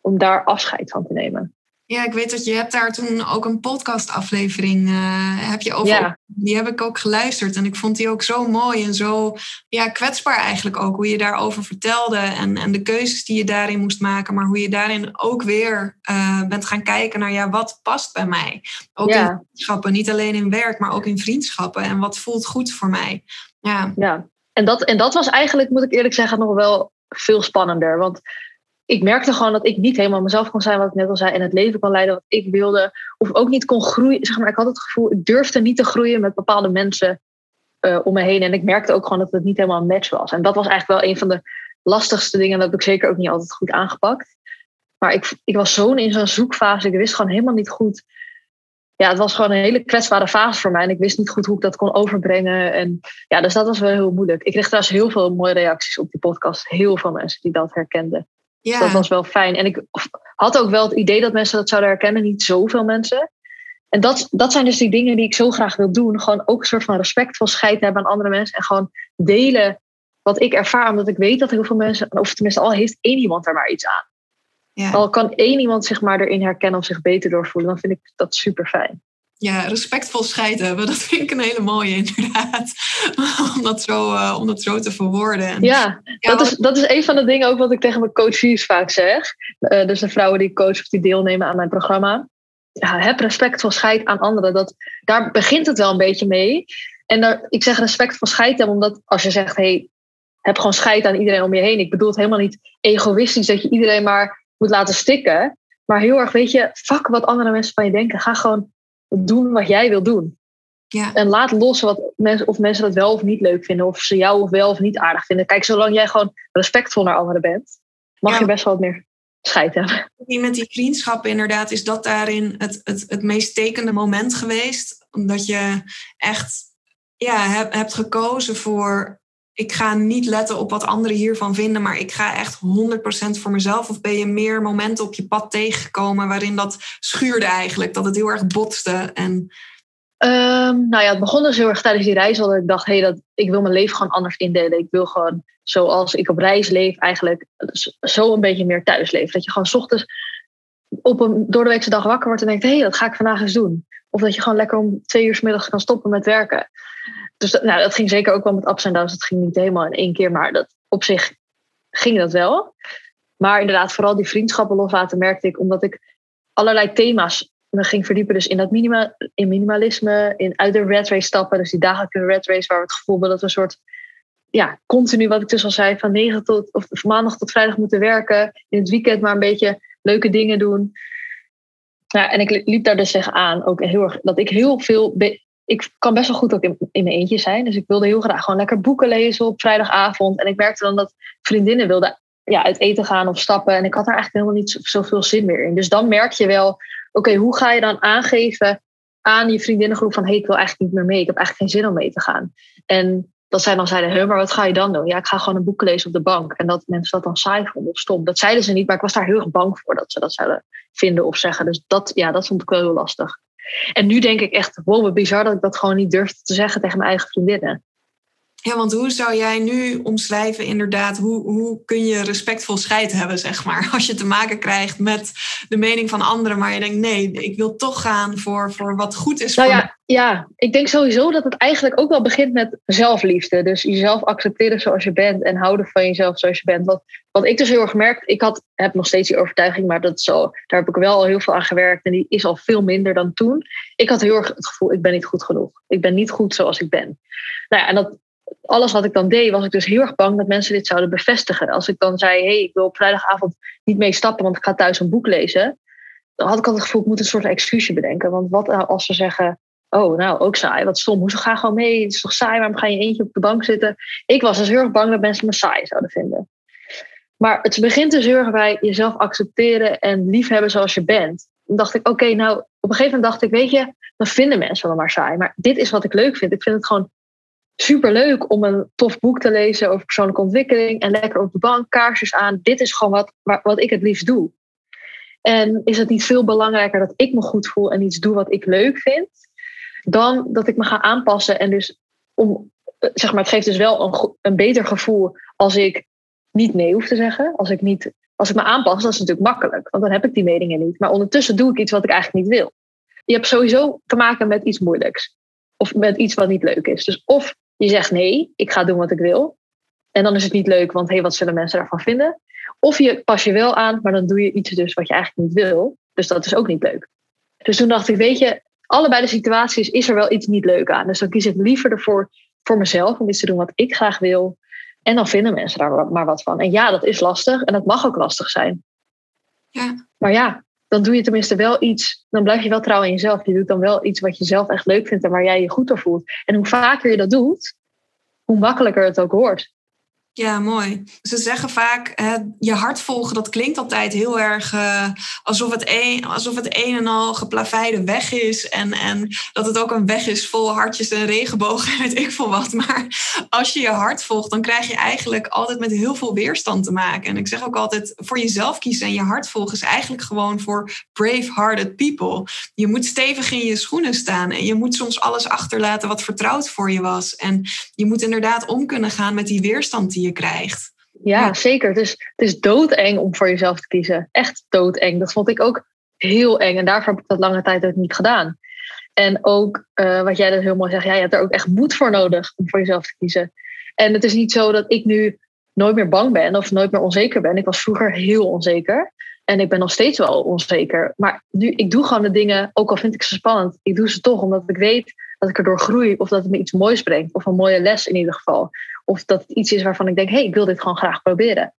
Om daar afscheid van te nemen. Ja, ik weet dat je hebt daar toen ook een podcastaflevering uh, heb je over. Die heb ik ook geluisterd en ik vond die ook zo mooi en zo ja, kwetsbaar eigenlijk ook. Hoe je daarover vertelde en, en de keuzes die je daarin moest maken. Maar hoe je daarin ook weer uh, bent gaan kijken naar ja, wat past bij mij. Ook in vriendschappen, niet alleen in werk, maar ook in vriendschappen. En wat voelt goed voor mij. Ja, ja. En, dat, en dat was eigenlijk, moet ik eerlijk zeggen, nog wel veel spannender. Want ik merkte gewoon dat ik niet helemaal mezelf kon zijn, wat ik net al zei, en het leven kon leiden wat ik wilde. Of ook niet kon groeien. Zeg maar, ik had het gevoel, ik durfde niet te groeien met bepaalde mensen uh, om me heen. En ik merkte ook gewoon dat het niet helemaal een match was. En dat was eigenlijk wel een van de lastigste dingen. Dat heb ik zeker ook niet altijd goed aangepakt. Maar ik, ik was zo in zo'n zoekfase. Ik wist gewoon helemaal niet goed. Ja, het was gewoon een hele kwetsbare fase voor mij. En ik wist niet goed hoe ik dat kon overbrengen. En ja, dus dat was wel heel moeilijk. Ik kreeg trouwens heel veel mooie reacties op die podcast. Heel veel mensen die dat herkenden. Ja. dat was wel fijn. En ik had ook wel het idee dat mensen dat zouden herkennen, niet zoveel mensen. En dat, dat zijn dus die dingen die ik zo graag wil doen. Gewoon ook een soort van respectvol scheid hebben aan andere mensen. En gewoon delen wat ik ervaar. Omdat ik weet dat heel veel mensen, of tenminste al heeft één iemand daar maar iets aan. Ja. Al kan één iemand zich maar erin herkennen of zich beter doorvoelen, dan vind ik dat super fijn ja, respectvol scheid hebben. Dat vind ik een hele mooie, inderdaad. om, dat zo, uh, om dat zo te verwoorden. Ja, dat, is, dat is een van de dingen ook wat ik tegen mijn coaches vaak zeg. Uh, dus de vrouwen die coach of die deelnemen aan mijn programma. Ja, heb respectvol scheid aan anderen. Dat, daar begint het wel een beetje mee. En daar, ik zeg respectvol scheid hebben, omdat als je zegt... Hey, heb gewoon scheid aan iedereen om je heen. Ik bedoel het helemaal niet egoïstisch dat je iedereen maar moet laten stikken. Maar heel erg, weet je, fuck wat andere mensen van je denken. Ga gewoon doen wat jij wil doen. Ja. En laat los wat mensen, of mensen dat wel of niet leuk vinden. Of ze jou of wel of niet aardig vinden. Kijk, zolang jij gewoon respectvol naar anderen bent, mag je best wel wat meer scheid hebben. Met die vriendschappen inderdaad, is dat daarin het, het, het meest tekende moment geweest. Omdat je echt ja, hebt, hebt gekozen voor ik ga niet letten op wat anderen hiervan vinden, maar ik ga echt 100% voor mezelf? Of ben je meer momenten op je pad tegengekomen waarin dat schuurde eigenlijk, dat het heel erg botste? En... Um, nou ja, het begon dus heel erg tijdens die reis al dat ik dacht, hey, dat, ik wil mijn leven gewoon anders indelen. Ik wil gewoon zoals ik op reis leef eigenlijk zo een beetje meer thuis leven. Dat je gewoon s ochtends op een door de weekse dag wakker wordt en denkt, hé, hey, dat ga ik vandaag eens doen. Of dat je gewoon lekker om twee uur s middags kan stoppen met werken dus dat, nou, dat ging zeker ook wel met ups en downs. Dat ging niet helemaal in één keer, maar dat, op zich ging dat wel. Maar inderdaad, vooral die vriendschappen loslaten merkte ik, omdat ik allerlei thema's me ging verdiepen. Dus in dat minima, in minimalisme, in uit de red race stappen. Dus die dagelijkse red race, waar we het gevoel hebben dat we een soort ja, continu, wat ik dus al zei, van negen tot of van maandag tot vrijdag moeten werken. In het weekend maar een beetje leuke dingen doen. Ja, en ik liep daar dus tegenaan ook heel erg dat ik heel veel ik kan best wel goed ook in, in mijn eentje zijn. Dus ik wilde heel graag gewoon lekker boeken lezen op vrijdagavond. En ik merkte dan dat vriendinnen wilden ja, uit eten gaan of stappen. En ik had daar eigenlijk helemaal niet zoveel zin meer in. Dus dan merk je wel, oké, hoe ga je dan aangeven aan je vriendinnengroep van... hé, hey, ik wil eigenlijk niet meer mee. Ik heb eigenlijk geen zin om mee te gaan. En dat zij dan zeiden, hé, maar wat ga je dan doen? Ja, ik ga gewoon een boek lezen op de bank. En dat mensen dat dan saai vonden of stom. Dat zeiden ze niet, maar ik was daar heel erg bang voor dat ze dat zouden vinden of zeggen. Dus dat, ja, dat vond ik wel heel lastig. En nu denk ik echt, wow, wat bizar dat ik dat gewoon niet durfde te zeggen tegen mijn eigen vriendinnen. Ja, want hoe zou jij nu omschrijven inderdaad, hoe, hoe kun je respectvol scheid hebben, zeg maar, als je te maken krijgt met de mening van anderen, maar je denkt, nee, ik wil toch gaan voor, voor wat goed is nou voor ja, Ja, ik denk sowieso dat het eigenlijk ook wel begint met zelfliefde. Dus jezelf accepteren zoals je bent en houden van jezelf zoals je bent. Wat, wat ik dus heel erg gemerkt, ik had, heb nog steeds die overtuiging, maar dat is al, daar heb ik wel al heel veel aan gewerkt en die is al veel minder dan toen. Ik had heel erg het gevoel, ik ben niet goed genoeg. Ik ben niet goed zoals ik ben. Nou ja, en dat alles wat ik dan deed, was ik dus heel erg bang dat mensen dit zouden bevestigen. Als ik dan zei, hey, ik wil op vrijdagavond niet mee stappen, want ik ga thuis een boek lezen. Dan had ik altijd het gevoel, ik moet een soort excuusje bedenken. Want wat nou als ze zeggen, oh, nou, ook saai, wat stom. Hoezo ga gewoon mee? Het is toch saai, waarom ga je eentje op de bank zitten? Ik was dus heel erg bang dat mensen me saai zouden vinden. Maar het begint dus heel erg bij jezelf accepteren en liefhebben zoals je bent. Dan dacht ik, oké, nou, op een gegeven moment dacht ik, weet je, dan vinden mensen wel maar saai. Maar dit is wat ik leuk vind. Ik vind het gewoon super leuk om een tof boek te lezen over persoonlijke ontwikkeling en lekker op de bank, kaarsjes aan. Dit is gewoon wat, wat ik het liefst doe. En is het niet veel belangrijker dat ik me goed voel en iets doe wat ik leuk vind, dan dat ik me ga aanpassen en dus om, zeg maar, het geeft dus wel een, een beter gevoel als ik niet nee hoef te zeggen. Als ik, niet, als ik me aanpas, dat is natuurlijk makkelijk, want dan heb ik die meningen niet. Maar ondertussen doe ik iets wat ik eigenlijk niet wil. Je hebt sowieso te maken met iets moeilijks. Of met iets wat niet leuk is. Dus of je zegt nee, ik ga doen wat ik wil. En dan is het niet leuk, want hé, hey, wat zullen mensen daarvan vinden? Of je pas je wel aan, maar dan doe je iets dus wat je eigenlijk niet wil. Dus dat is ook niet leuk. Dus toen dacht ik, weet je, allebei de situaties is er wel iets niet leuk aan. Dus dan kies ik liever ervoor voor mezelf om iets te doen wat ik graag wil. En dan vinden mensen daar maar wat van. En ja, dat is lastig en dat mag ook lastig zijn. Ja. Maar ja, dan doe je tenminste wel iets. Dan blijf je wel trouw in jezelf. Je doet dan wel iets wat je zelf echt leuk vindt en waar jij je goed door voelt. En hoe vaker je dat doet, hoe makkelijker het ook wordt. Ja, mooi. Ze zeggen vaak, hè, je hart volgen, dat klinkt altijd heel erg uh, alsof, het een, alsof het een en al geplaveide weg is. En, en dat het ook een weg is vol hartjes en regenbogen en ik veel wat. Maar als je je hart volgt, dan krijg je eigenlijk altijd met heel veel weerstand te maken. En ik zeg ook altijd, voor jezelf kiezen en je hart volgen is eigenlijk gewoon voor brave-hearted people. Je moet stevig in je schoenen staan en je moet soms alles achterlaten wat vertrouwd voor je was. En je moet inderdaad om kunnen gaan met die weerstand die je krijgt. Ja, zeker. Het is, het is doodeng om voor jezelf te kiezen. Echt doodeng. Dat vond ik ook heel eng. En daarvoor heb ik dat lange tijd ook niet gedaan. En ook uh, wat jij dat heel mooi zegt, ja, je hebt er ook echt moed voor nodig om voor jezelf te kiezen. En het is niet zo dat ik nu nooit meer bang ben of nooit meer onzeker ben. Ik was vroeger heel onzeker. En ik ben nog steeds wel onzeker. Maar nu, ik doe gewoon de dingen, ook al vind ik ze spannend, ik doe ze toch omdat ik weet dat ik erdoor groei of dat het me iets moois brengt. Of een mooie les in ieder geval. Of dat het iets is waarvan ik denk, hé, hey, ik wil dit gewoon graag proberen.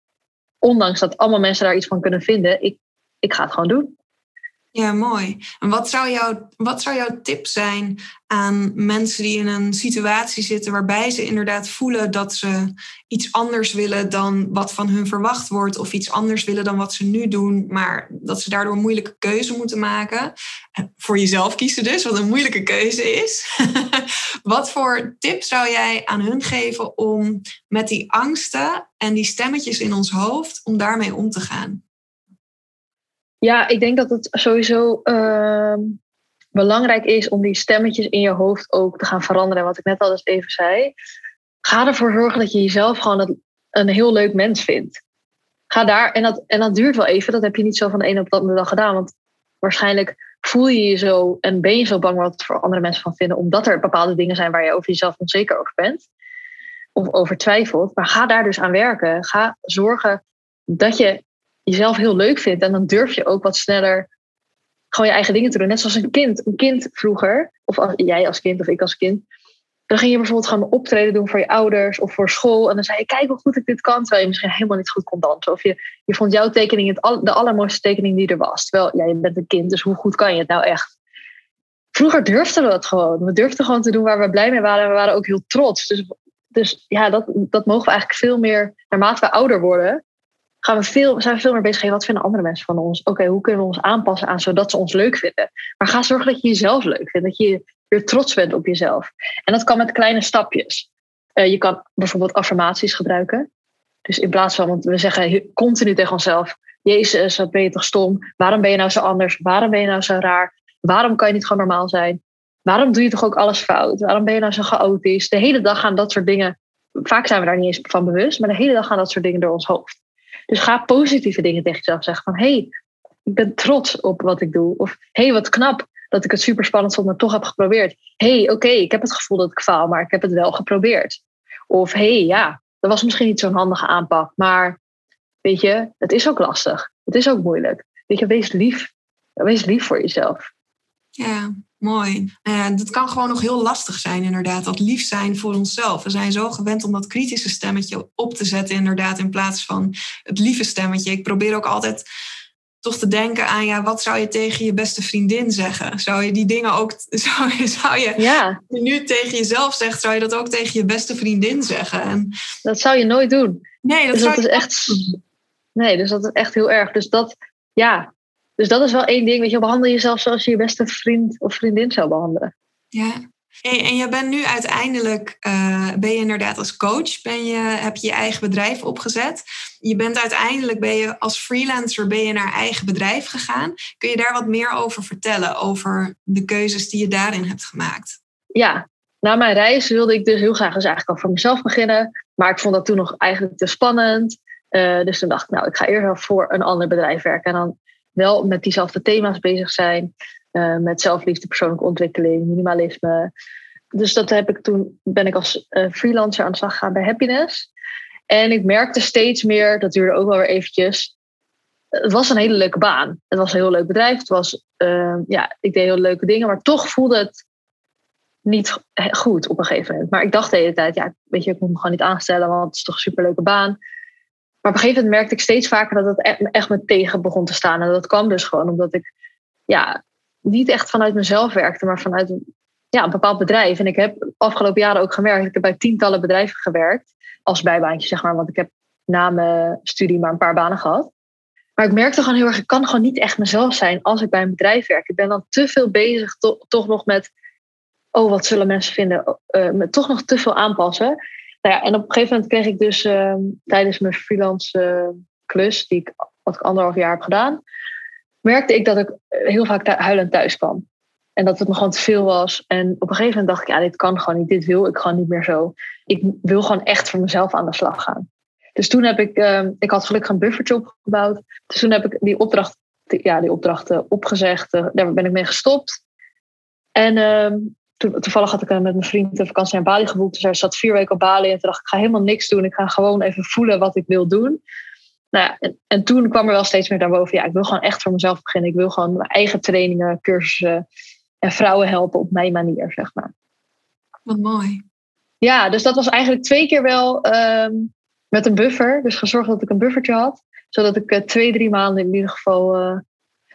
Ondanks dat allemaal mensen daar iets van kunnen vinden, ik, ik ga het gewoon doen. Ja, mooi. En wat zou, jouw, wat zou jouw tip zijn aan mensen die in een situatie zitten waarbij ze inderdaad voelen dat ze iets anders willen dan wat van hun verwacht wordt, of iets anders willen dan wat ze nu doen, maar dat ze daardoor een moeilijke keuze moeten maken? Voor jezelf kiezen dus, wat een moeilijke keuze is. wat voor tip zou jij aan hun geven om met die angsten en die stemmetjes in ons hoofd, om daarmee om te gaan? Ja, ik denk dat het sowieso uh, belangrijk is om die stemmetjes in je hoofd ook te gaan veranderen. Wat ik net al eens even zei. Ga ervoor zorgen dat je jezelf gewoon een heel leuk mens vindt. Ga daar, en dat, en dat duurt wel even. Dat heb je niet zo van de ene op de andere dag gedaan. Want waarschijnlijk voel je je zo en ben je zo bang wat voor andere mensen van vinden. Omdat er bepaalde dingen zijn waar je over jezelf onzeker over bent. Of over twijfelt. Maar ga daar dus aan werken. Ga zorgen dat je jezelf heel leuk vindt. En dan durf je ook wat sneller gewoon je eigen dingen te doen. Net zoals een kind. Een kind vroeger, of als, jij als kind of ik als kind. Dan ging je bijvoorbeeld gewoon optreden doen voor je ouders of voor school. En dan zei je, kijk hoe goed ik dit kan. Terwijl je misschien helemaal niet goed kon dansen. Of je, je vond jouw tekening het de allermooiste tekening die er was. Terwijl ja, je bent een kind, dus hoe goed kan je het nou echt? Vroeger durfden we dat gewoon. We durfden gewoon te doen waar we blij mee waren. En we waren ook heel trots. Dus, dus ja, dat, dat mogen we eigenlijk veel meer, naarmate we ouder worden, gaan we veel, zijn we veel meer bezig met wat vinden andere mensen van ons. Oké, hoe kunnen we ons aanpassen aan zodat ze ons leuk vinden? Maar ga zorgen dat je jezelf leuk vindt, dat je weer trots bent op jezelf. En dat kan met kleine stapjes. Uh, je kan bijvoorbeeld affirmaties gebruiken. Dus in plaats van, want we zeggen continu tegen onszelf: Jezus, wat ben je toch stom? Waarom ben je nou zo anders? Waarom ben je nou zo raar? Waarom kan je niet gewoon normaal zijn? Waarom doe je toch ook alles fout? Waarom ben je nou zo chaotisch? De hele dag gaan dat soort dingen. Vaak zijn we daar niet eens van bewust, maar de hele dag gaan dat soort dingen door ons hoofd. Dus ga positieve dingen tegen jezelf zeggen. Van hé, hey, ik ben trots op wat ik doe. Of hé, hey, wat knap dat ik het super spannend vond, maar toch heb geprobeerd. Hey, oké, ik heb het gevoel dat ik faal, maar ik heb het wel geprobeerd. Of hey, ja, dat was misschien niet zo'n handige aanpak, maar weet je, het is ook lastig. Het is ook moeilijk. Wees lief. Wees lief voor jezelf. Ja, Mooi. Uh, dat kan gewoon nog heel lastig zijn, inderdaad. Dat lief zijn voor onszelf. We zijn zo gewend om dat kritische stemmetje op te zetten, inderdaad, in plaats van het lieve stemmetje. Ik probeer ook altijd toch te denken aan, ja, wat zou je tegen je beste vriendin zeggen? Zou je die dingen ook, zou je, zou je ja. nu tegen jezelf zegt, zou je dat ook tegen je beste vriendin zeggen? En, dat zou je nooit doen. Nee, dat, dus dat is echt. Nee, dus dat is echt heel erg. Dus dat, ja, dus dat is wel één ding. Weet je, behandel jezelf zoals je je beste vriend of vriendin zou behandelen. Ja. Hey, en je bent nu uiteindelijk, uh, ben je inderdaad als coach, ben je, heb je je eigen bedrijf opgezet. Je bent uiteindelijk, ben je als freelancer, ben je naar eigen bedrijf gegaan. Kun je daar wat meer over vertellen, over de keuzes die je daarin hebt gemaakt? Ja, na mijn reis wilde ik dus heel graag dus eigenlijk al voor mezelf beginnen. Maar ik vond dat toen nog eigenlijk te spannend. Uh, dus toen dacht ik, nou, ik ga eerst wel voor een ander bedrijf werken. En dan wel met diezelfde thema's bezig zijn. Uh, met zelfliefde, persoonlijke ontwikkeling, minimalisme. Dus dat heb ik toen, ben ik als uh, freelancer aan de slag gegaan bij Happiness. En ik merkte steeds meer, dat duurde ook wel weer eventjes. Het was een hele leuke baan. Het was een heel leuk bedrijf. Het was, uh, ja, ik deed heel leuke dingen, maar toch voelde het niet goed op een gegeven moment. Maar ik dacht de hele tijd, ja, weet je, ik moet me gewoon niet aanstellen, want het is toch een superleuke baan. Maar op een gegeven moment merkte ik steeds vaker dat het e-, echt me tegen begon te staan. En dat kwam dus gewoon omdat ik ja, niet echt vanuit mezelf werkte, maar vanuit ja, een bepaald bedrijf. En ik heb afgelopen jaren ook gewerkt. Ik heb bij tientallen bedrijven gewerkt. Als bijbaantje, zeg maar. Want ik heb na mijn studie maar een paar banen gehad. Maar ik merkte gewoon heel erg, ik kan gewoon niet echt mezelf zijn als ik bij een bedrijf werk. Ik ben dan te veel bezig, toch nog met, oh, wat zullen mensen vinden? Uh, met toch nog te veel aanpassen. Nou ja, en op een gegeven moment kreeg ik dus uh, tijdens mijn freelance uh, klus, die ik, wat ik anderhalf jaar heb gedaan, merkte ik dat ik heel vaak huilend thuis kwam. En dat het me gewoon te veel was. En op een gegeven moment dacht ik, ja, dit kan gewoon niet. Dit wil ik gewoon niet meer zo. Ik wil gewoon echt voor mezelf aan de slag gaan. Dus toen heb ik, uh, ik had gelukkig een buffertje opgebouwd. Dus toen heb ik die opdracht, ja, die opdrachten opgezegd. Uh, daar ben ik mee gestopt. En toevallig had ik met mijn vriend een vakantie naar Bali geboekt. Dus hij zat vier weken op Bali. En toen dacht ik, ik ga helemaal niks doen. Ik ga gewoon even voelen wat ik wil doen. Nou ja, en, en, toen kwam er wel steeds meer daarboven. Ja, ik wil gewoon echt voor mezelf beginnen. Ik wil gewoon mijn eigen trainingen, cursussen en vrouwen helpen op mijn manier, zeg maar. Wat mooi. Ja, dus dat was eigenlijk twee keer wel ehm, met een buffer. Dus gezorgd dat ik een buffertje had. Zodat ik uh, twee, drie maanden in ieder geval uh,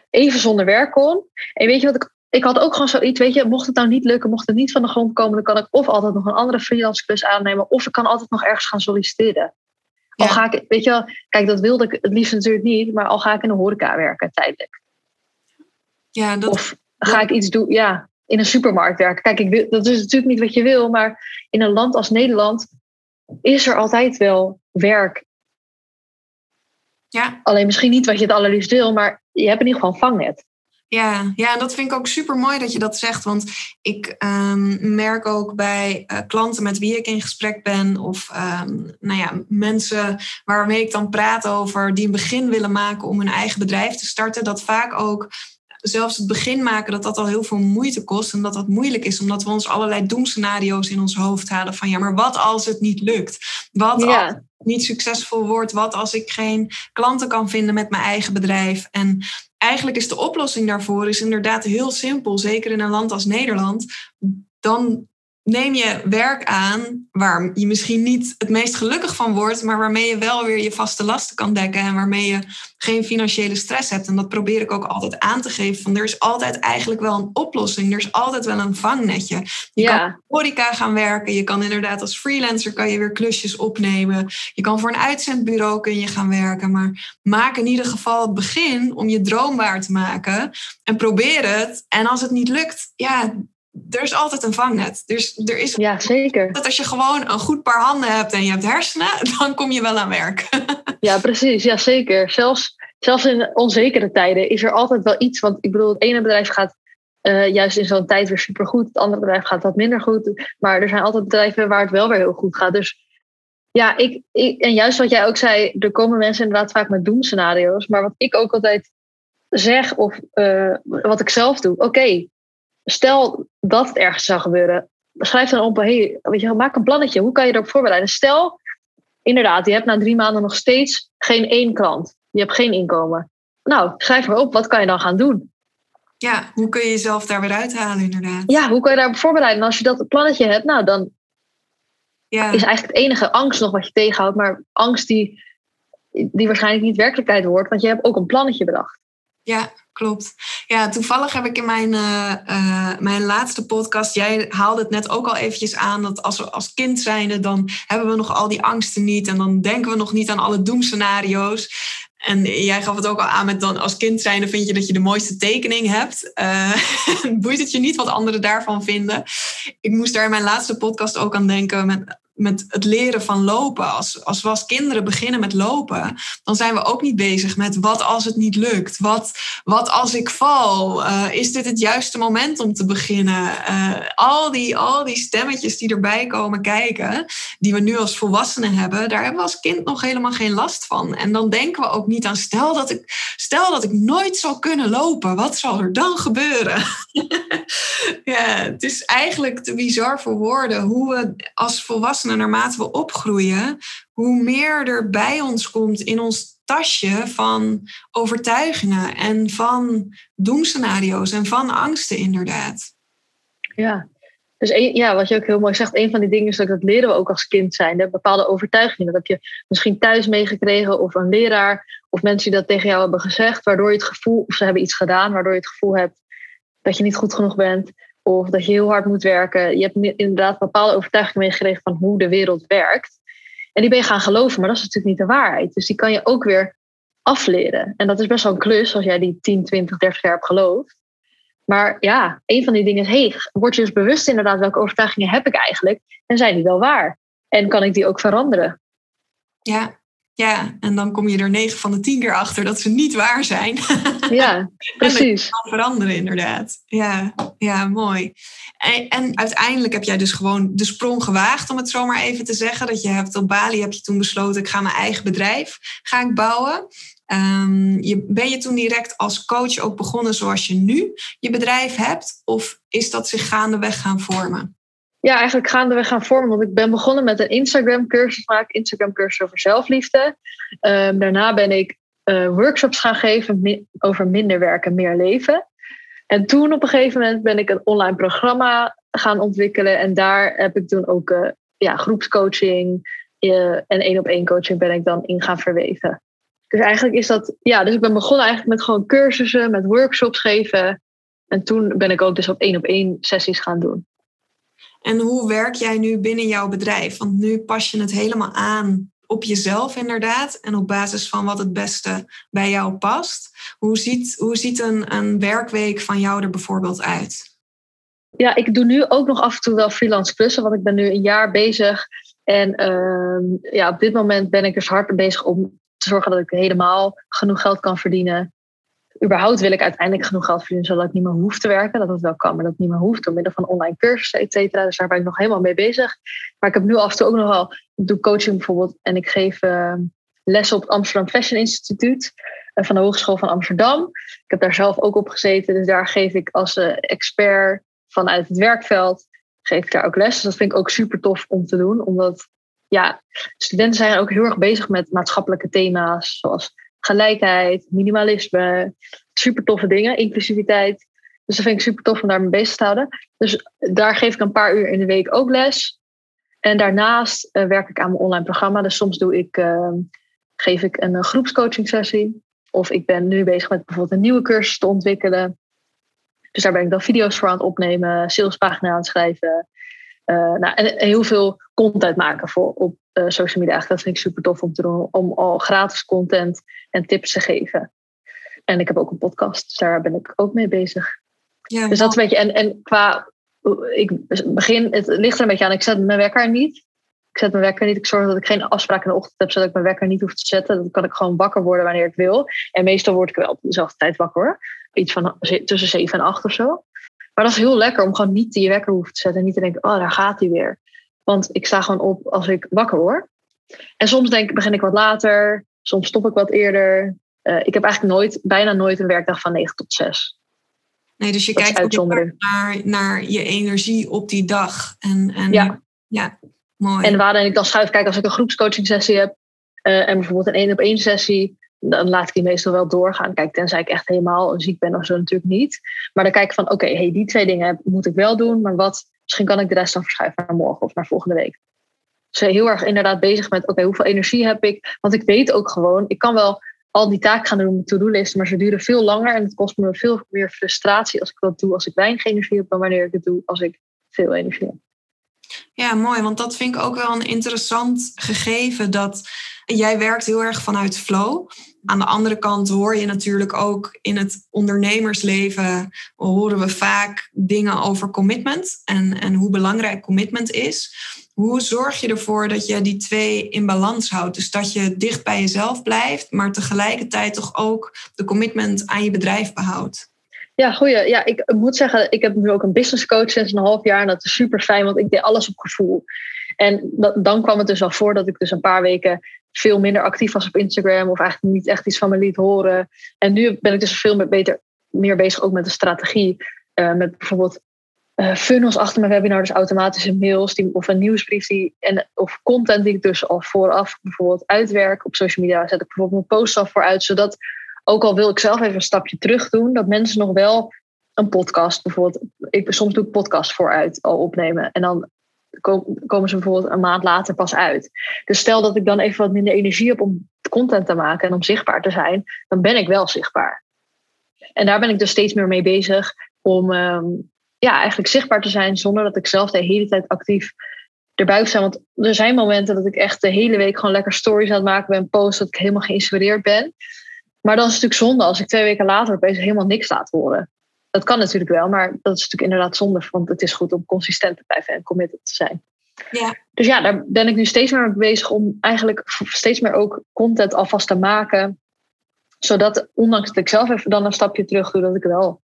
even zonder werk kon. En weet je wat ik ik had ook gewoon zoiets, weet je, mocht het nou niet lukken, mocht het niet van de grond komen, dan kan ik of altijd nog een andere freelance klus aannemen, of ik kan altijd nog ergens gaan solliciteren. Al ga ik, weet je wel, kijk, dat wilde ik het liefst natuurlijk niet, maar al ga ik in de horeca werken tijdelijk. Ja, dat, of ga ik iets doen, ja, in een supermarkt werken. Kijk, ik wil, dat is natuurlijk niet wat je wil, maar in een land als Nederland is er altijd wel werk. Ja. Alleen misschien niet wat je het allerliefst wil, maar je hebt in ieder geval een vangnet. Ja, ja, en dat vind ik ook super mooi dat je dat zegt. Want ik um, merk ook bij uh, klanten met wie ik in gesprek ben, of um, nou ja, mensen waarmee ik dan praat over die een begin willen maken om hun eigen bedrijf te starten, dat vaak ook zelfs het begin maken, dat dat al heel veel moeite kost en dat dat moeilijk is, omdat we ons allerlei doemscenario's in ons hoofd halen van ja, maar wat als het niet lukt? Wat als het niet succesvol wordt? Wat als ik geen klanten kan vinden met mijn eigen bedrijf? En eigenlijk is de oplossing daarvoor is inderdaad heel simpel, zeker in een land als Nederland. Dan neem je werk aan waar je misschien niet het meest gelukkig van wordt, maar waarmee je wel weer je vaste lasten kan dekken en waarmee je geen financiële stress hebt. En dat probeer ik ook altijd aan te geven. Van er is altijd eigenlijk wel een oplossing. Er is altijd wel een vangnetje. Je ja. kan horeca gaan werken. Je kan inderdaad als freelancer kan je weer klusjes opnemen. Je kan voor een uitzendbureau kun je gaan werken. Maar maak in ieder geval het begin om je droom waar te maken. En probeer het. En als het niet lukt, ja, er is altijd een vangnet. Dus er is ja, zeker. Dat als je gewoon een goed paar handen hebt en je hebt hersenen, dan kom je wel aan werk. ja, precies. Ja, zeker. Zelfs, zelfs in onzekere tijden is er altijd wel iets. Want ik bedoel, het ene bedrijf gaat uh, juist in zo'n tijd weer supergoed. Het andere bedrijf gaat wat minder goed. Maar er zijn altijd bedrijven waar het wel weer heel goed gaat. Dus ja, ik, ik, en juist wat jij ook zei, er komen mensen inderdaad vaak met doemscenario's. Maar wat ik ook altijd zeg, of uh, wat ik zelf doe, oké, stel dat het ergens zou gebeuren, schrijf dan op, hey, weet je, maak een plannetje. Hoe kan je erop voorbereiden? Stel, inderdaad, je hebt na drie maanden nog steeds geen één klant. Je hebt geen inkomen. Nou, schrijf maar op, wat kan je dan gaan doen? Ja, hoe kun je jezelf daar weer uithalen, inderdaad? Ja, hoe kan je daarop voorbereiden? En als je dat plannetje hebt, nou dan ja. is eigenlijk het enige angst nog wat je tegenhoudt. Maar angst die, die waarschijnlijk niet werkelijkheid wordt, want je hebt ook een plannetje bedacht. Ja, klopt. Ja, toevallig heb ik in mijn, uh, uh, mijn laatste podcast, jij haalde het net ook al eventjes aan, dat als we als kind zijn, dan hebben we nog al die angsten niet en dan denken we nog niet aan alle doemscenario's. En jij gaf het ook al aan met dan als kind zijn, dan vind je dat je de mooiste tekening hebt. Uh, boeit het je niet wat anderen daarvan vinden? Ik moest daar in mijn laatste podcast ook aan denken met met het leren van lopen. Als, als we als kinderen beginnen met lopen, dan zijn we ook niet bezig met wat als het niet lukt? Wat, wat als ik val? Uh, is dit het juiste moment om te beginnen? Uh, al, die, al die stemmetjes die erbij komen kijken, die we nu als volwassenen hebben, daar hebben we als kind nog helemaal geen last van. En dan denken we ook niet aan, stel dat ik, stel dat ik nooit zal kunnen lopen, wat zal er dan gebeuren? ja, het is eigenlijk te bizar voor woorden hoe we als volwassenen naarmate we opgroeien, hoe meer er bij ons komt in ons tasje van overtuigingen en van doemscenario's en van angsten, inderdaad. Ja, dus ja, wat je ook heel mooi zegt, een van die dingen is dat dat leren we ook als kind zijn. De bepaalde overtuigingen. Dat heb je misschien thuis meegekregen of een leraar of mensen die dat tegen jou hebben gezegd, waardoor je het gevoel, of ze hebben iets gedaan, waardoor je het gevoel hebt dat je niet goed genoeg bent. Of dat je heel hard moet werken. Je hebt inderdaad bepaalde overtuigingen meegekregen van hoe de wereld werkt. En die ben je gaan geloven, maar dat is natuurlijk niet de waarheid. Dus die kan je ook weer afleren. En dat is best wel een klus als jij die 10, 20, 30 jaar hebt geloofd. Maar ja, een van die dingen is, hey, word je dus bewust inderdaad welke overtuigingen heb ik eigenlijk? En zijn die wel waar? En kan ik die ook veranderen? Ja, ja, en dan kom je er 9 van de 10 keer achter dat ze niet waar zijn. Ja, precies. kan veranderen, inderdaad. Ja, ja mooi. En, en, uiteindelijk heb jij dus gewoon de sprong gewaagd, om het zo maar even te zeggen. Dat je hebt op Bali heb je toen besloten, ik ga mijn eigen bedrijf ga ik bouwen. Um, je, ben je toen direct als coach ook begonnen zoals je nu je bedrijf hebt? Of is dat zich gaandeweg gaan vormen? Ja, eigenlijk gaandeweg gaan vormen. Want ik ben begonnen met een Instagram-cursus, vaak Instagram-cursus over zelfliefde. Um, daarna ben ik uh, workshops gaan geven over minder werken, meer leven. En toen op een gegeven moment ben ik een online programma gaan ontwikkelen. En daar heb ik toen ook uh, ja, groepscoaching uh, en één op één coaching ben ik dan in gaan verweven. Dus eigenlijk is dat, ja, dus ik ben begonnen eigenlijk met gewoon cursussen, met workshops geven. En toen ben ik ook dus op één op één sessies gaan doen. En hoe werk jij nu binnen jouw bedrijf? Want nu pas je het helemaal aan op jezelf inderdaad en op basis van wat het beste bij jou past. Hoe ziet, hoe ziet een, een werkweek van jou er bijvoorbeeld uit? Ja, ik doe nu ook nog af en toe wel freelance klussen, want ik ben nu een jaar bezig. En uh, ja, op dit moment ben ik dus hard bezig om te zorgen dat ik helemaal genoeg geld kan verdienen überhaupt wil ik uiteindelijk genoeg geld verdienen zodat ik niet meer hoef te werken. Dat het wel kan, maar dat het niet meer hoeft door middel van online cursussen, et cetera. Dus daar ben ik nog helemaal mee bezig. Maar ik heb nu af en toe ook nog wel, ik doe coaching bijvoorbeeld en ik geef uh, lessen op het Amsterdam Fashion Instituut uh, van de Hogeschool van Amsterdam. Ik heb daar zelf ook op gezeten, dus daar geef ik als uh, expert vanuit het werkveld, geef ik daar ook les. Dus dat vind ik ook super tof om te doen, omdat ja, studenten zijn ook heel erg bezig met maatschappelijke thema's, zoals gelijkheid, minimalisme, super toffe dingen, inclusiviteit. Dus dat vind ik super tof om daar mee bezig te houden. Dus daar geef ik een paar uur in de week ook les. En daarnaast uh, werk ik aan mijn online programma. Dus soms doe ik, uh, geef ik een groepscoaching sessie. Of ik ben nu bezig met bijvoorbeeld een nieuwe cursus te ontwikkelen. Dus daar ben ik dan video's voor aan het opnemen, salespagina aan het schrijven. Uh, nou, en heel veel content maken voor op uh, social media. Dat vind ik super tof om te doen. Om al gratis content en tips te geven. En ik heb ook een podcast, dus daar ben ik ook mee bezig. Ja, dus dat is een beetje. En, en qua. Ik begin, het ligt er een beetje aan. Ik zet mijn wekker niet. Ik zet mijn wekker niet. Ik zorg dat ik geen afspraak in de ochtend heb, zodat ik mijn wekker niet hoef te zetten. Dan kan ik gewoon wakker worden wanneer ik wil. En meestal word ik wel op dezelfde tijd wakker hoor. Iets van tussen 7 en 8 of zo. Maar dat is heel lekker om gewoon niet je wekker hoeven te zetten. En niet te denken, oh, daar gaat hij weer. Want ik sta gewoon op als ik wakker word. En soms denk ik, begin ik wat later. Soms stop ik wat eerder. Uh, ik heb eigenlijk nooit, bijna nooit een werkdag van 9 tot 6. Nee, dus je dat kijkt ook naar, naar je energie op die dag. En, en ja. ja, mooi. En waarin ik dan schuif, kijk, als ik een groepscoaching sessie heb uh, en bijvoorbeeld een één op één sessie, dan laat ik die meestal wel doorgaan. Kijk, tenzij ik echt helemaal ziek ben of zo natuurlijk niet. Maar dan kijk ik van, oké, hey, die twee dingen moet ik wel doen. Maar wat, misschien kan ik de rest dan verschuiven naar morgen of naar volgende week. Dus heel erg inderdaad bezig met, oké, hoeveel energie heb ik? Want ik weet ook gewoon, ik kan wel al die taken gaan doen to-do-listen, maar ze duren veel langer en het kost me veel meer frustratie als ik dat doe als ik weinig energie heb dan wanneer ik het doe als ik veel energie heb. Ja, mooi, want dat vind ik ook wel een interessant gegeven dat jij werkt heel erg vanuit flow. Aan de andere kant hoor je natuurlijk ook in het ondernemersleven horen we vaak dingen over commitment en, en hoe belangrijk commitment is. Hoe zorg je ervoor dat je die twee in balans houdt? Dus dat je dicht bij jezelf blijft, maar tegelijkertijd toch ook de commitment aan je bedrijf behoudt. Ja, goeie. Ja, ik moet zeggen, ik heb nu ook een business coach sinds een half jaar. En dat is super fijn, want ik deed alles op gevoel. En dan kwam het dus al voor dat ik dus een paar weken veel minder actief was op Instagram. Of eigenlijk niet echt iets van me liet horen. En nu ben ik dus veel meer, beter, meer bezig ook met de strategie. Uh, met bijvoorbeeld uh, funnels achter mijn webinar, dus automatische mails die, of een nieuwsbrief die, en, of content die ik dus al vooraf bijvoorbeeld uitwerk op social media. Zet ik bijvoorbeeld mijn post af voor uit, zodat ook al wil ik zelf even een stapje terug doen, dat mensen nog wel een podcast bijvoorbeeld, ik, soms doe ik podcast vooruit al opnemen en dan komen ze bijvoorbeeld een maand later pas uit. Dus stel dat ik dan even wat minder energie heb om content te maken en om zichtbaar te zijn, dan ben ik wel zichtbaar. En daar ben ik dus steeds meer mee bezig om ehm, ja, eigenlijk zichtbaar te zijn zonder dat ik zelf de hele tijd actief erbij zijn. Want er zijn momenten dat ik echt de hele week gewoon lekker stories aan het maken ben, post, dat ik helemaal geïnspireerd ben. Maar dan is natuurlijk zonde als ik twee weken later opeens helemaal niks laat horen. Dat kan natuurlijk wel, maar dat is natuurlijk inderdaad zonde, want het is goed om consistent te blijven en committed te zijn. Ja. Dus ja, daar ben ik nu steeds meer mee bezig om eigenlijk steeds meer ook content alvast te maken. Zodat, ondanks dat ik zelf even dan een stapje terug doe, dat ik wel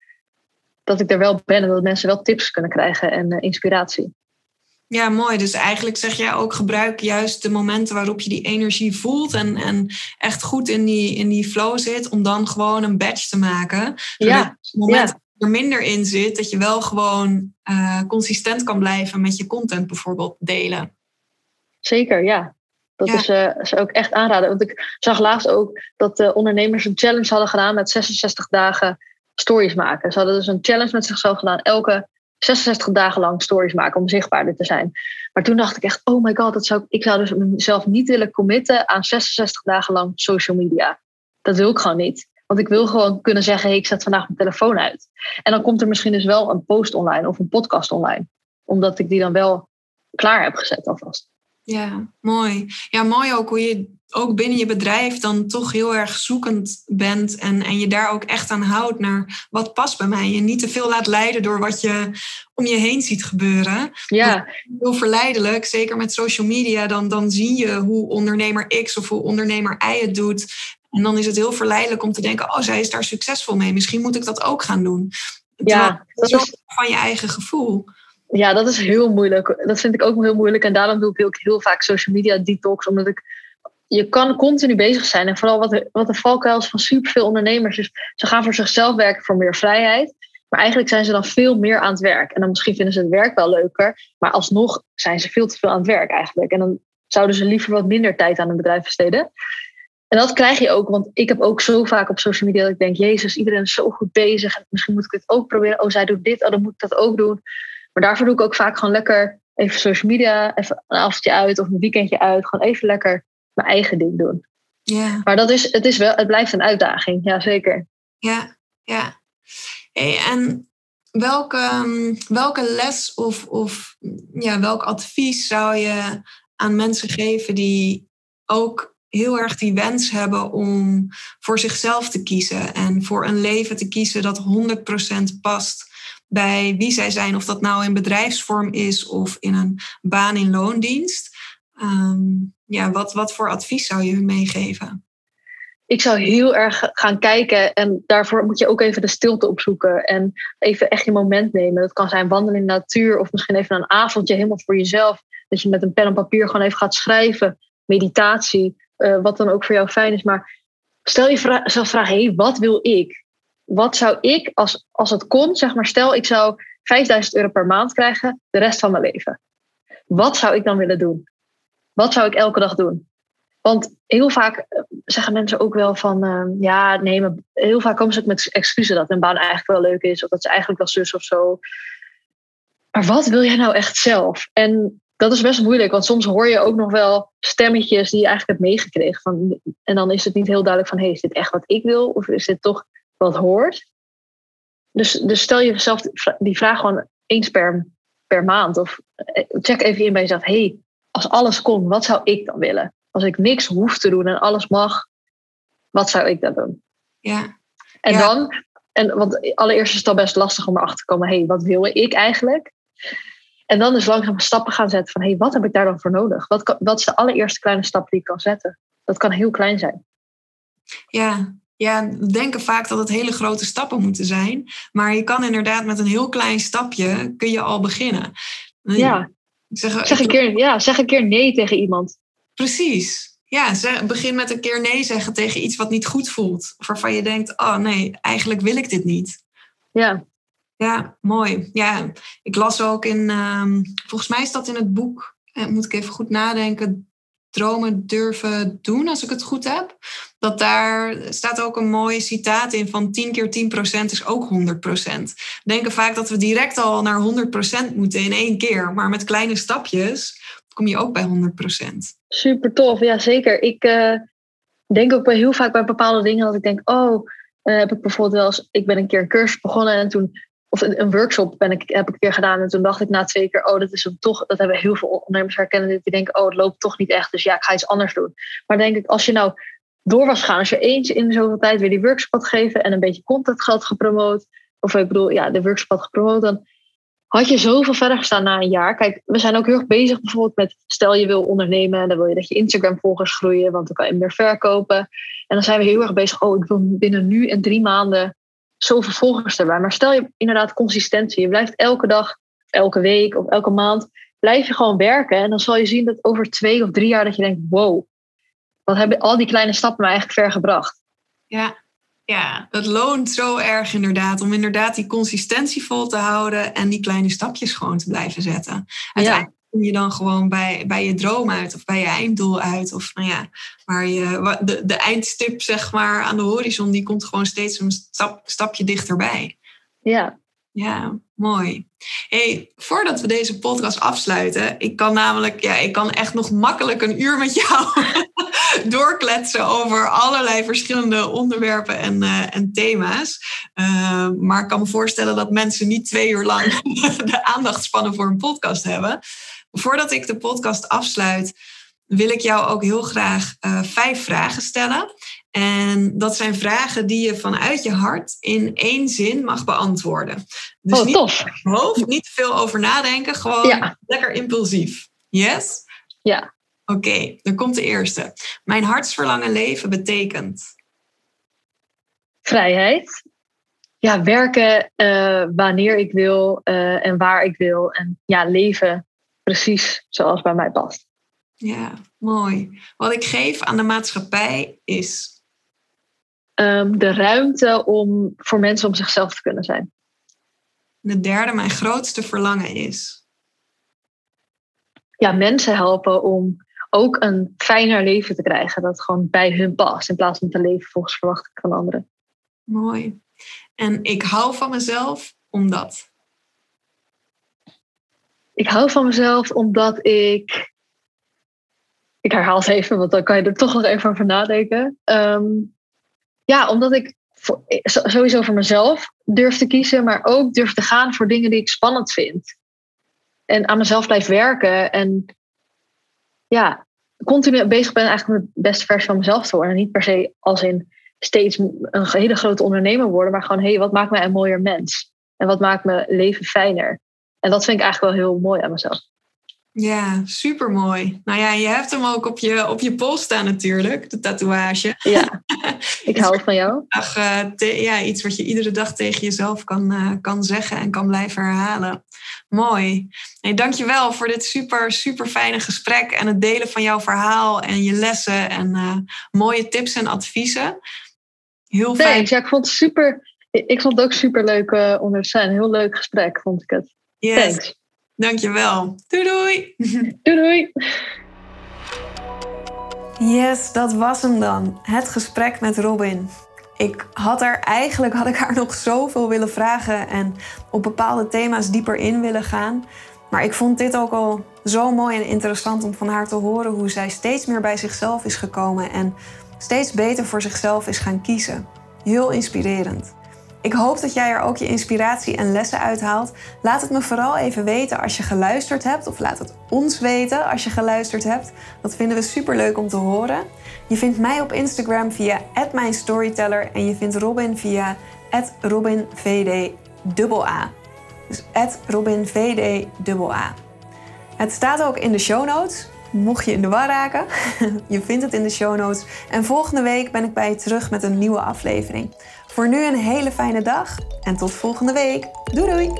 dat ik er wel ben en dat mensen wel tips kunnen krijgen en uh, inspiratie. Ja, mooi. Dus eigenlijk zeg jij ook gebruik juist de momenten waarop je die energie voelt en, en echt goed in die, in die flow zit, om dan gewoon een badge te maken. Ja. Moment ja. Er minder in zit, dat je wel gewoon uh, consistent kan blijven met je content bijvoorbeeld delen. Zeker, ja. Dat is, uh, ook echt aanraden. Want ik zag laatst ook dat de ondernemers een challenge hadden gedaan met 66 dagen stories maken. Ze hadden dus een challenge met zichzelf gedaan. Elke 66 dagen lang stories maken om zichtbaarder te zijn. Maar toen dacht ik echt, oh my god, dat zou, ik zou dus mezelf niet willen committen aan 66 dagen lang social media. Dat wil ik gewoon niet. Want ik wil gewoon kunnen zeggen, ik zet vandaag mijn telefoon uit. En dan komt er misschien dus wel een post online of een podcast online. Omdat ik die dan wel klaar heb gezet alvast. Ja, mooi. Ja, mooi ook hoe je ook binnen je bedrijf dan toch heel erg zoekend bent en, en je daar ook echt aan houdt naar wat past bij mij. Je niet te veel laat leiden door wat je om je heen ziet gebeuren. Ja. Heel verleidelijk, zeker met social media, dan, dan zie je hoe ondernemer X of hoe ondernemer Y het doet. En dan is het heel verleidelijk om te denken, oh, zij is daar succesvol mee. Misschien moet ik dat ook gaan doen. Ja, dat is van je eigen gevoel. Ja, dat is heel moeilijk. Dat vind ik ook heel moeilijk. En daarom doe ik heel, heel vaak social media detox. Omdat ik, je kan continu bezig zijn. En vooral wat de, wat de valkuil is van superveel ondernemers. Dus ze gaan voor zichzelf werken voor meer vrijheid. Maar eigenlijk zijn ze dan veel meer aan het werk. En dan misschien vinden ze het werk wel leuker. Maar alsnog zijn ze veel te veel aan het werk eigenlijk. En dan zouden ze liever wat minder tijd aan een bedrijf besteden. En dat krijg je ook, want ik heb ook zo vaak op social media dat ik denk, Jezus, iedereen is zo goed bezig. En misschien moet ik dit ook proberen. Oh, zij doet dit, oh, dan moet ik dat ook doen. Maar daarvoor doe ik ook vaak gewoon lekker even social media, even een avondje uit of een weekendje uit. Gewoon even lekker mijn eigen ding doen. Ja. Maar dat is, het, is wel, het blijft een uitdaging, ja zeker. Ja, ja. Hey, en welke, welke les of, of ja, welk advies zou je aan mensen geven die ook heel erg die wens hebben om voor zichzelf te kiezen en voor een leven te kiezen dat 100% past bij wie zij zijn, of dat nou in bedrijfsvorm is of in een baan in loondienst. Ehm, ja, wat, wat voor advies zou je hun meegeven? Ik zou heel erg gaan kijken en daarvoor moet je ook even de stilte opzoeken en even echt je moment nemen. Dat kan zijn wandelen in de natuur of misschien even een avondje helemaal voor jezelf. Dat je met een pen en papier gewoon even gaat schrijven. Meditatie, uh, wat dan ook voor jou fijn is. Maar stel jezelf vragen, hé, wat wil ik? wat zou ik, als, als het kon, zeg maar, stel ik zou 5000 euro per maand krijgen de rest van mijn leven. Wat zou ik dan willen doen? Wat zou ik elke dag doen? Want heel vaak eh, zeggen mensen ook wel van, uh, ja, nee, maar heel vaak komen ze ook met excuses dat hun baan eigenlijk wel leuk is, of dat ze eigenlijk wel zus of zo. Maar wat wil jij nou echt zelf? En dat is best moeilijk, want soms hoor je ook nog wel stemmetjes die je eigenlijk hebt meegekregen. Van, en dan is het niet heel duidelijk van, hey, is dit echt wat ik wil? Of is dit toch wat hoort? Dus, dus stel jezelf die vraag gewoon eens per, per maand. Of eh, check even in bij jezelf, hey, als alles kon, wat zou ik dan willen? Als ik niks hoef te doen en alles mag, wat zou ik dan doen? Ja. En dan, en, want allereerst is het al best lastig om erachter te komen, hé, hey, wat wil ik eigenlijk? En dan dus langzaam stappen gaan zetten van, hé, hey, wat heb ik daar dan voor nodig? Wat, wat is de allereerste kleine stap die ik kan zetten? Dat kan heel klein zijn. Ja, ja, we denken vaak dat het hele grote stappen moeten zijn. Maar je kan inderdaad met een heel klein stapje kun je al beginnen. Ja. Zeg, zeg, een keer, ja, zeg een keer nee tegen iemand. Precies. Ja, zeg, begin met een keer nee zeggen tegen iets wat niet goed voelt. Of waarvan je denkt, oh nee, eigenlijk wil ik dit niet. Ja. Ja, mooi. Ja, ik las ook in, um, volgens mij is dat in het boek, eh, moet ik even goed nadenken, dromen durven doen, als ik het goed heb. Dat daar staat ook een mooi citaat in van 10 keer 10 procent is ook 100 procent. We denken vaak dat we direct al naar 100 procent moeten in één keer. Maar met kleine stapjes kom je ook bij 100 procent. Super tof, ja zeker. Ik uh, denk ook heel vaak bij bepaalde dingen dat ik denk, oh, uh, heb ik bijvoorbeeld wel eens, ik ben een keer een cursus begonnen en toen of een, workshop ben ik, heb ik een keer gedaan. En toen dacht ik na twee keer, oh, dat is hem toch. Dat hebben heel veel ondernemers herkennen. Die denken, oh, het loopt toch niet echt. Dus ja, ik ga iets anders doen. Maar denk ik, als je nou door was gaan, als je eens in zoveel tijd weer die workshop had gegeven en een beetje content had gepromoot. Of ik bedoel, ja, de workshop had gepromoot. Dan had je zoveel verder gestaan na een jaar. Kijk, we zijn ook heel erg bezig bijvoorbeeld met, stel je wil ondernemen. En dan wil je dat je Instagram volgers groeien, want dan kan je meer verkopen. En dan zijn we heel erg bezig, oh, ik wil binnen nu en drie maanden zoveel volgers erbij. Maar stel je inderdaad consistentie. Je blijft elke dag, elke week of elke maand, blijf je gewoon werken. En dan zal je zien dat over twee of drie jaar dat je denkt, wow, wat hebben al die kleine stappen me eigenlijk ver gebracht. Ja, ja, het loont zo erg inderdaad om inderdaad die consistentie vol te houden en die kleine stapjes gewoon te blijven zetten. Uiteindelijk kom je dan gewoon bij, bij je droom uit of bij je einddoel uit. Of nou ja, waar je, de, de eindstip zeg maar aan de horizon, die komt gewoon steeds een stap, stapje dichterbij. Ja. Ja, mooi. Hey, voordat we deze podcast afsluiten, ik kan namelijk, ja, ik kan echt nog makkelijk een uur met jou doorkletsen over allerlei verschillende onderwerpen en, uh, en thema's. Uh, maar ik kan me voorstellen dat mensen niet twee uur lang de aandachtspannen voor een podcast hebben. Voordat ik de podcast afsluit, wil ik jou ook heel graag uh, vijf vragen stellen. En dat zijn vragen die je vanuit je hart in één zin mag beantwoorden. Dus oh, niet tof. hoofd, niet veel over nadenken, gewoon lekker impulsief. Yes? Ja. Oké, okay, dan komt de eerste. Mijn hartsverlangen leven betekent? Vrijheid. Ja, werken uh, wanneer ik wil uh, en waar ik wil. En ja, leven precies zoals bij mij past. Ja, mooi. Wat ik geef aan de maatschappij is? Um, de ruimte om voor mensen om zichzelf te kunnen zijn. De derde, mijn grootste verlangen is? Ja, mensen helpen om ook een fijner leven te krijgen. Dat gewoon bij hun past. In plaats van te leven volgens verwachting van anderen. Mooi. En ik hou van mezelf omdat? Ik hou van mezelf omdat ik. Ik herhaal het even, want dan kan je er toch nog even over nadenken. Um, ja, omdat ik sowieso voor mezelf durf te kiezen, maar ook durf te gaan voor dingen die ik spannend vind. En aan mezelf blijf werken. En ja, continu bezig ben eigenlijk met de beste versie van mezelf te worden. En niet per se als in steeds een hele grote ondernemer worden, maar gewoon, hé, hey, wat maakt mij een mooier mens? En wat maakt mijn leven fijner? En dat vind ik eigenlijk wel heel mooi aan mezelf. Ja, super mooi. Nou ja, je hebt hem ook op je, op je pols staan natuurlijk, de tatoeage. Ja, ik hou van jou. Uh, ja, iets wat je iedere dag tegen jezelf kan, uh, kan zeggen en kan blijven herhalen. Mooi. Hey, dankjewel voor dit super, super fijne gesprek en het delen van jouw verhaal en je lessen en uh, mooie tips en adviezen. Heel fijn. Thanks. Ja, ik vond het super. Ik vond het ook super leuk onder zijn. Heel leuk gesprek, vond ik het. Yes. Thanks. Dankjewel. Doei doei. Doei doei. Yes, dat was hem dan. Het gesprek met Robin. Ik had er eigenlijk had ik haar nog zoveel willen vragen en op bepaalde thema's dieper in willen gaan. Maar ik vond dit ook al zo mooi en interessant om van haar te horen hoe zij steeds meer bij zichzelf is gekomen en steeds beter voor zichzelf is gaan kiezen. Heel inspirerend. Ik hoop dat jij er ook je inspiratie en lessen uithaalt. Laat het me vooral even weten als je geluisterd hebt, of laat het ons weten als je geluisterd hebt. Dat vinden we super leuk om te horen. Je vindt mij op Instagram via @mijnstoryteller en je vindt Robin via @robinvd_a. Dus @robinvd_a. Het staat ook in de show notes. Mocht je in de war raken, je vindt het in de show notes. En volgende week ben ik bij je terug met een nieuwe aflevering. Voor nu een hele fijne dag en tot volgende week. Doei doei!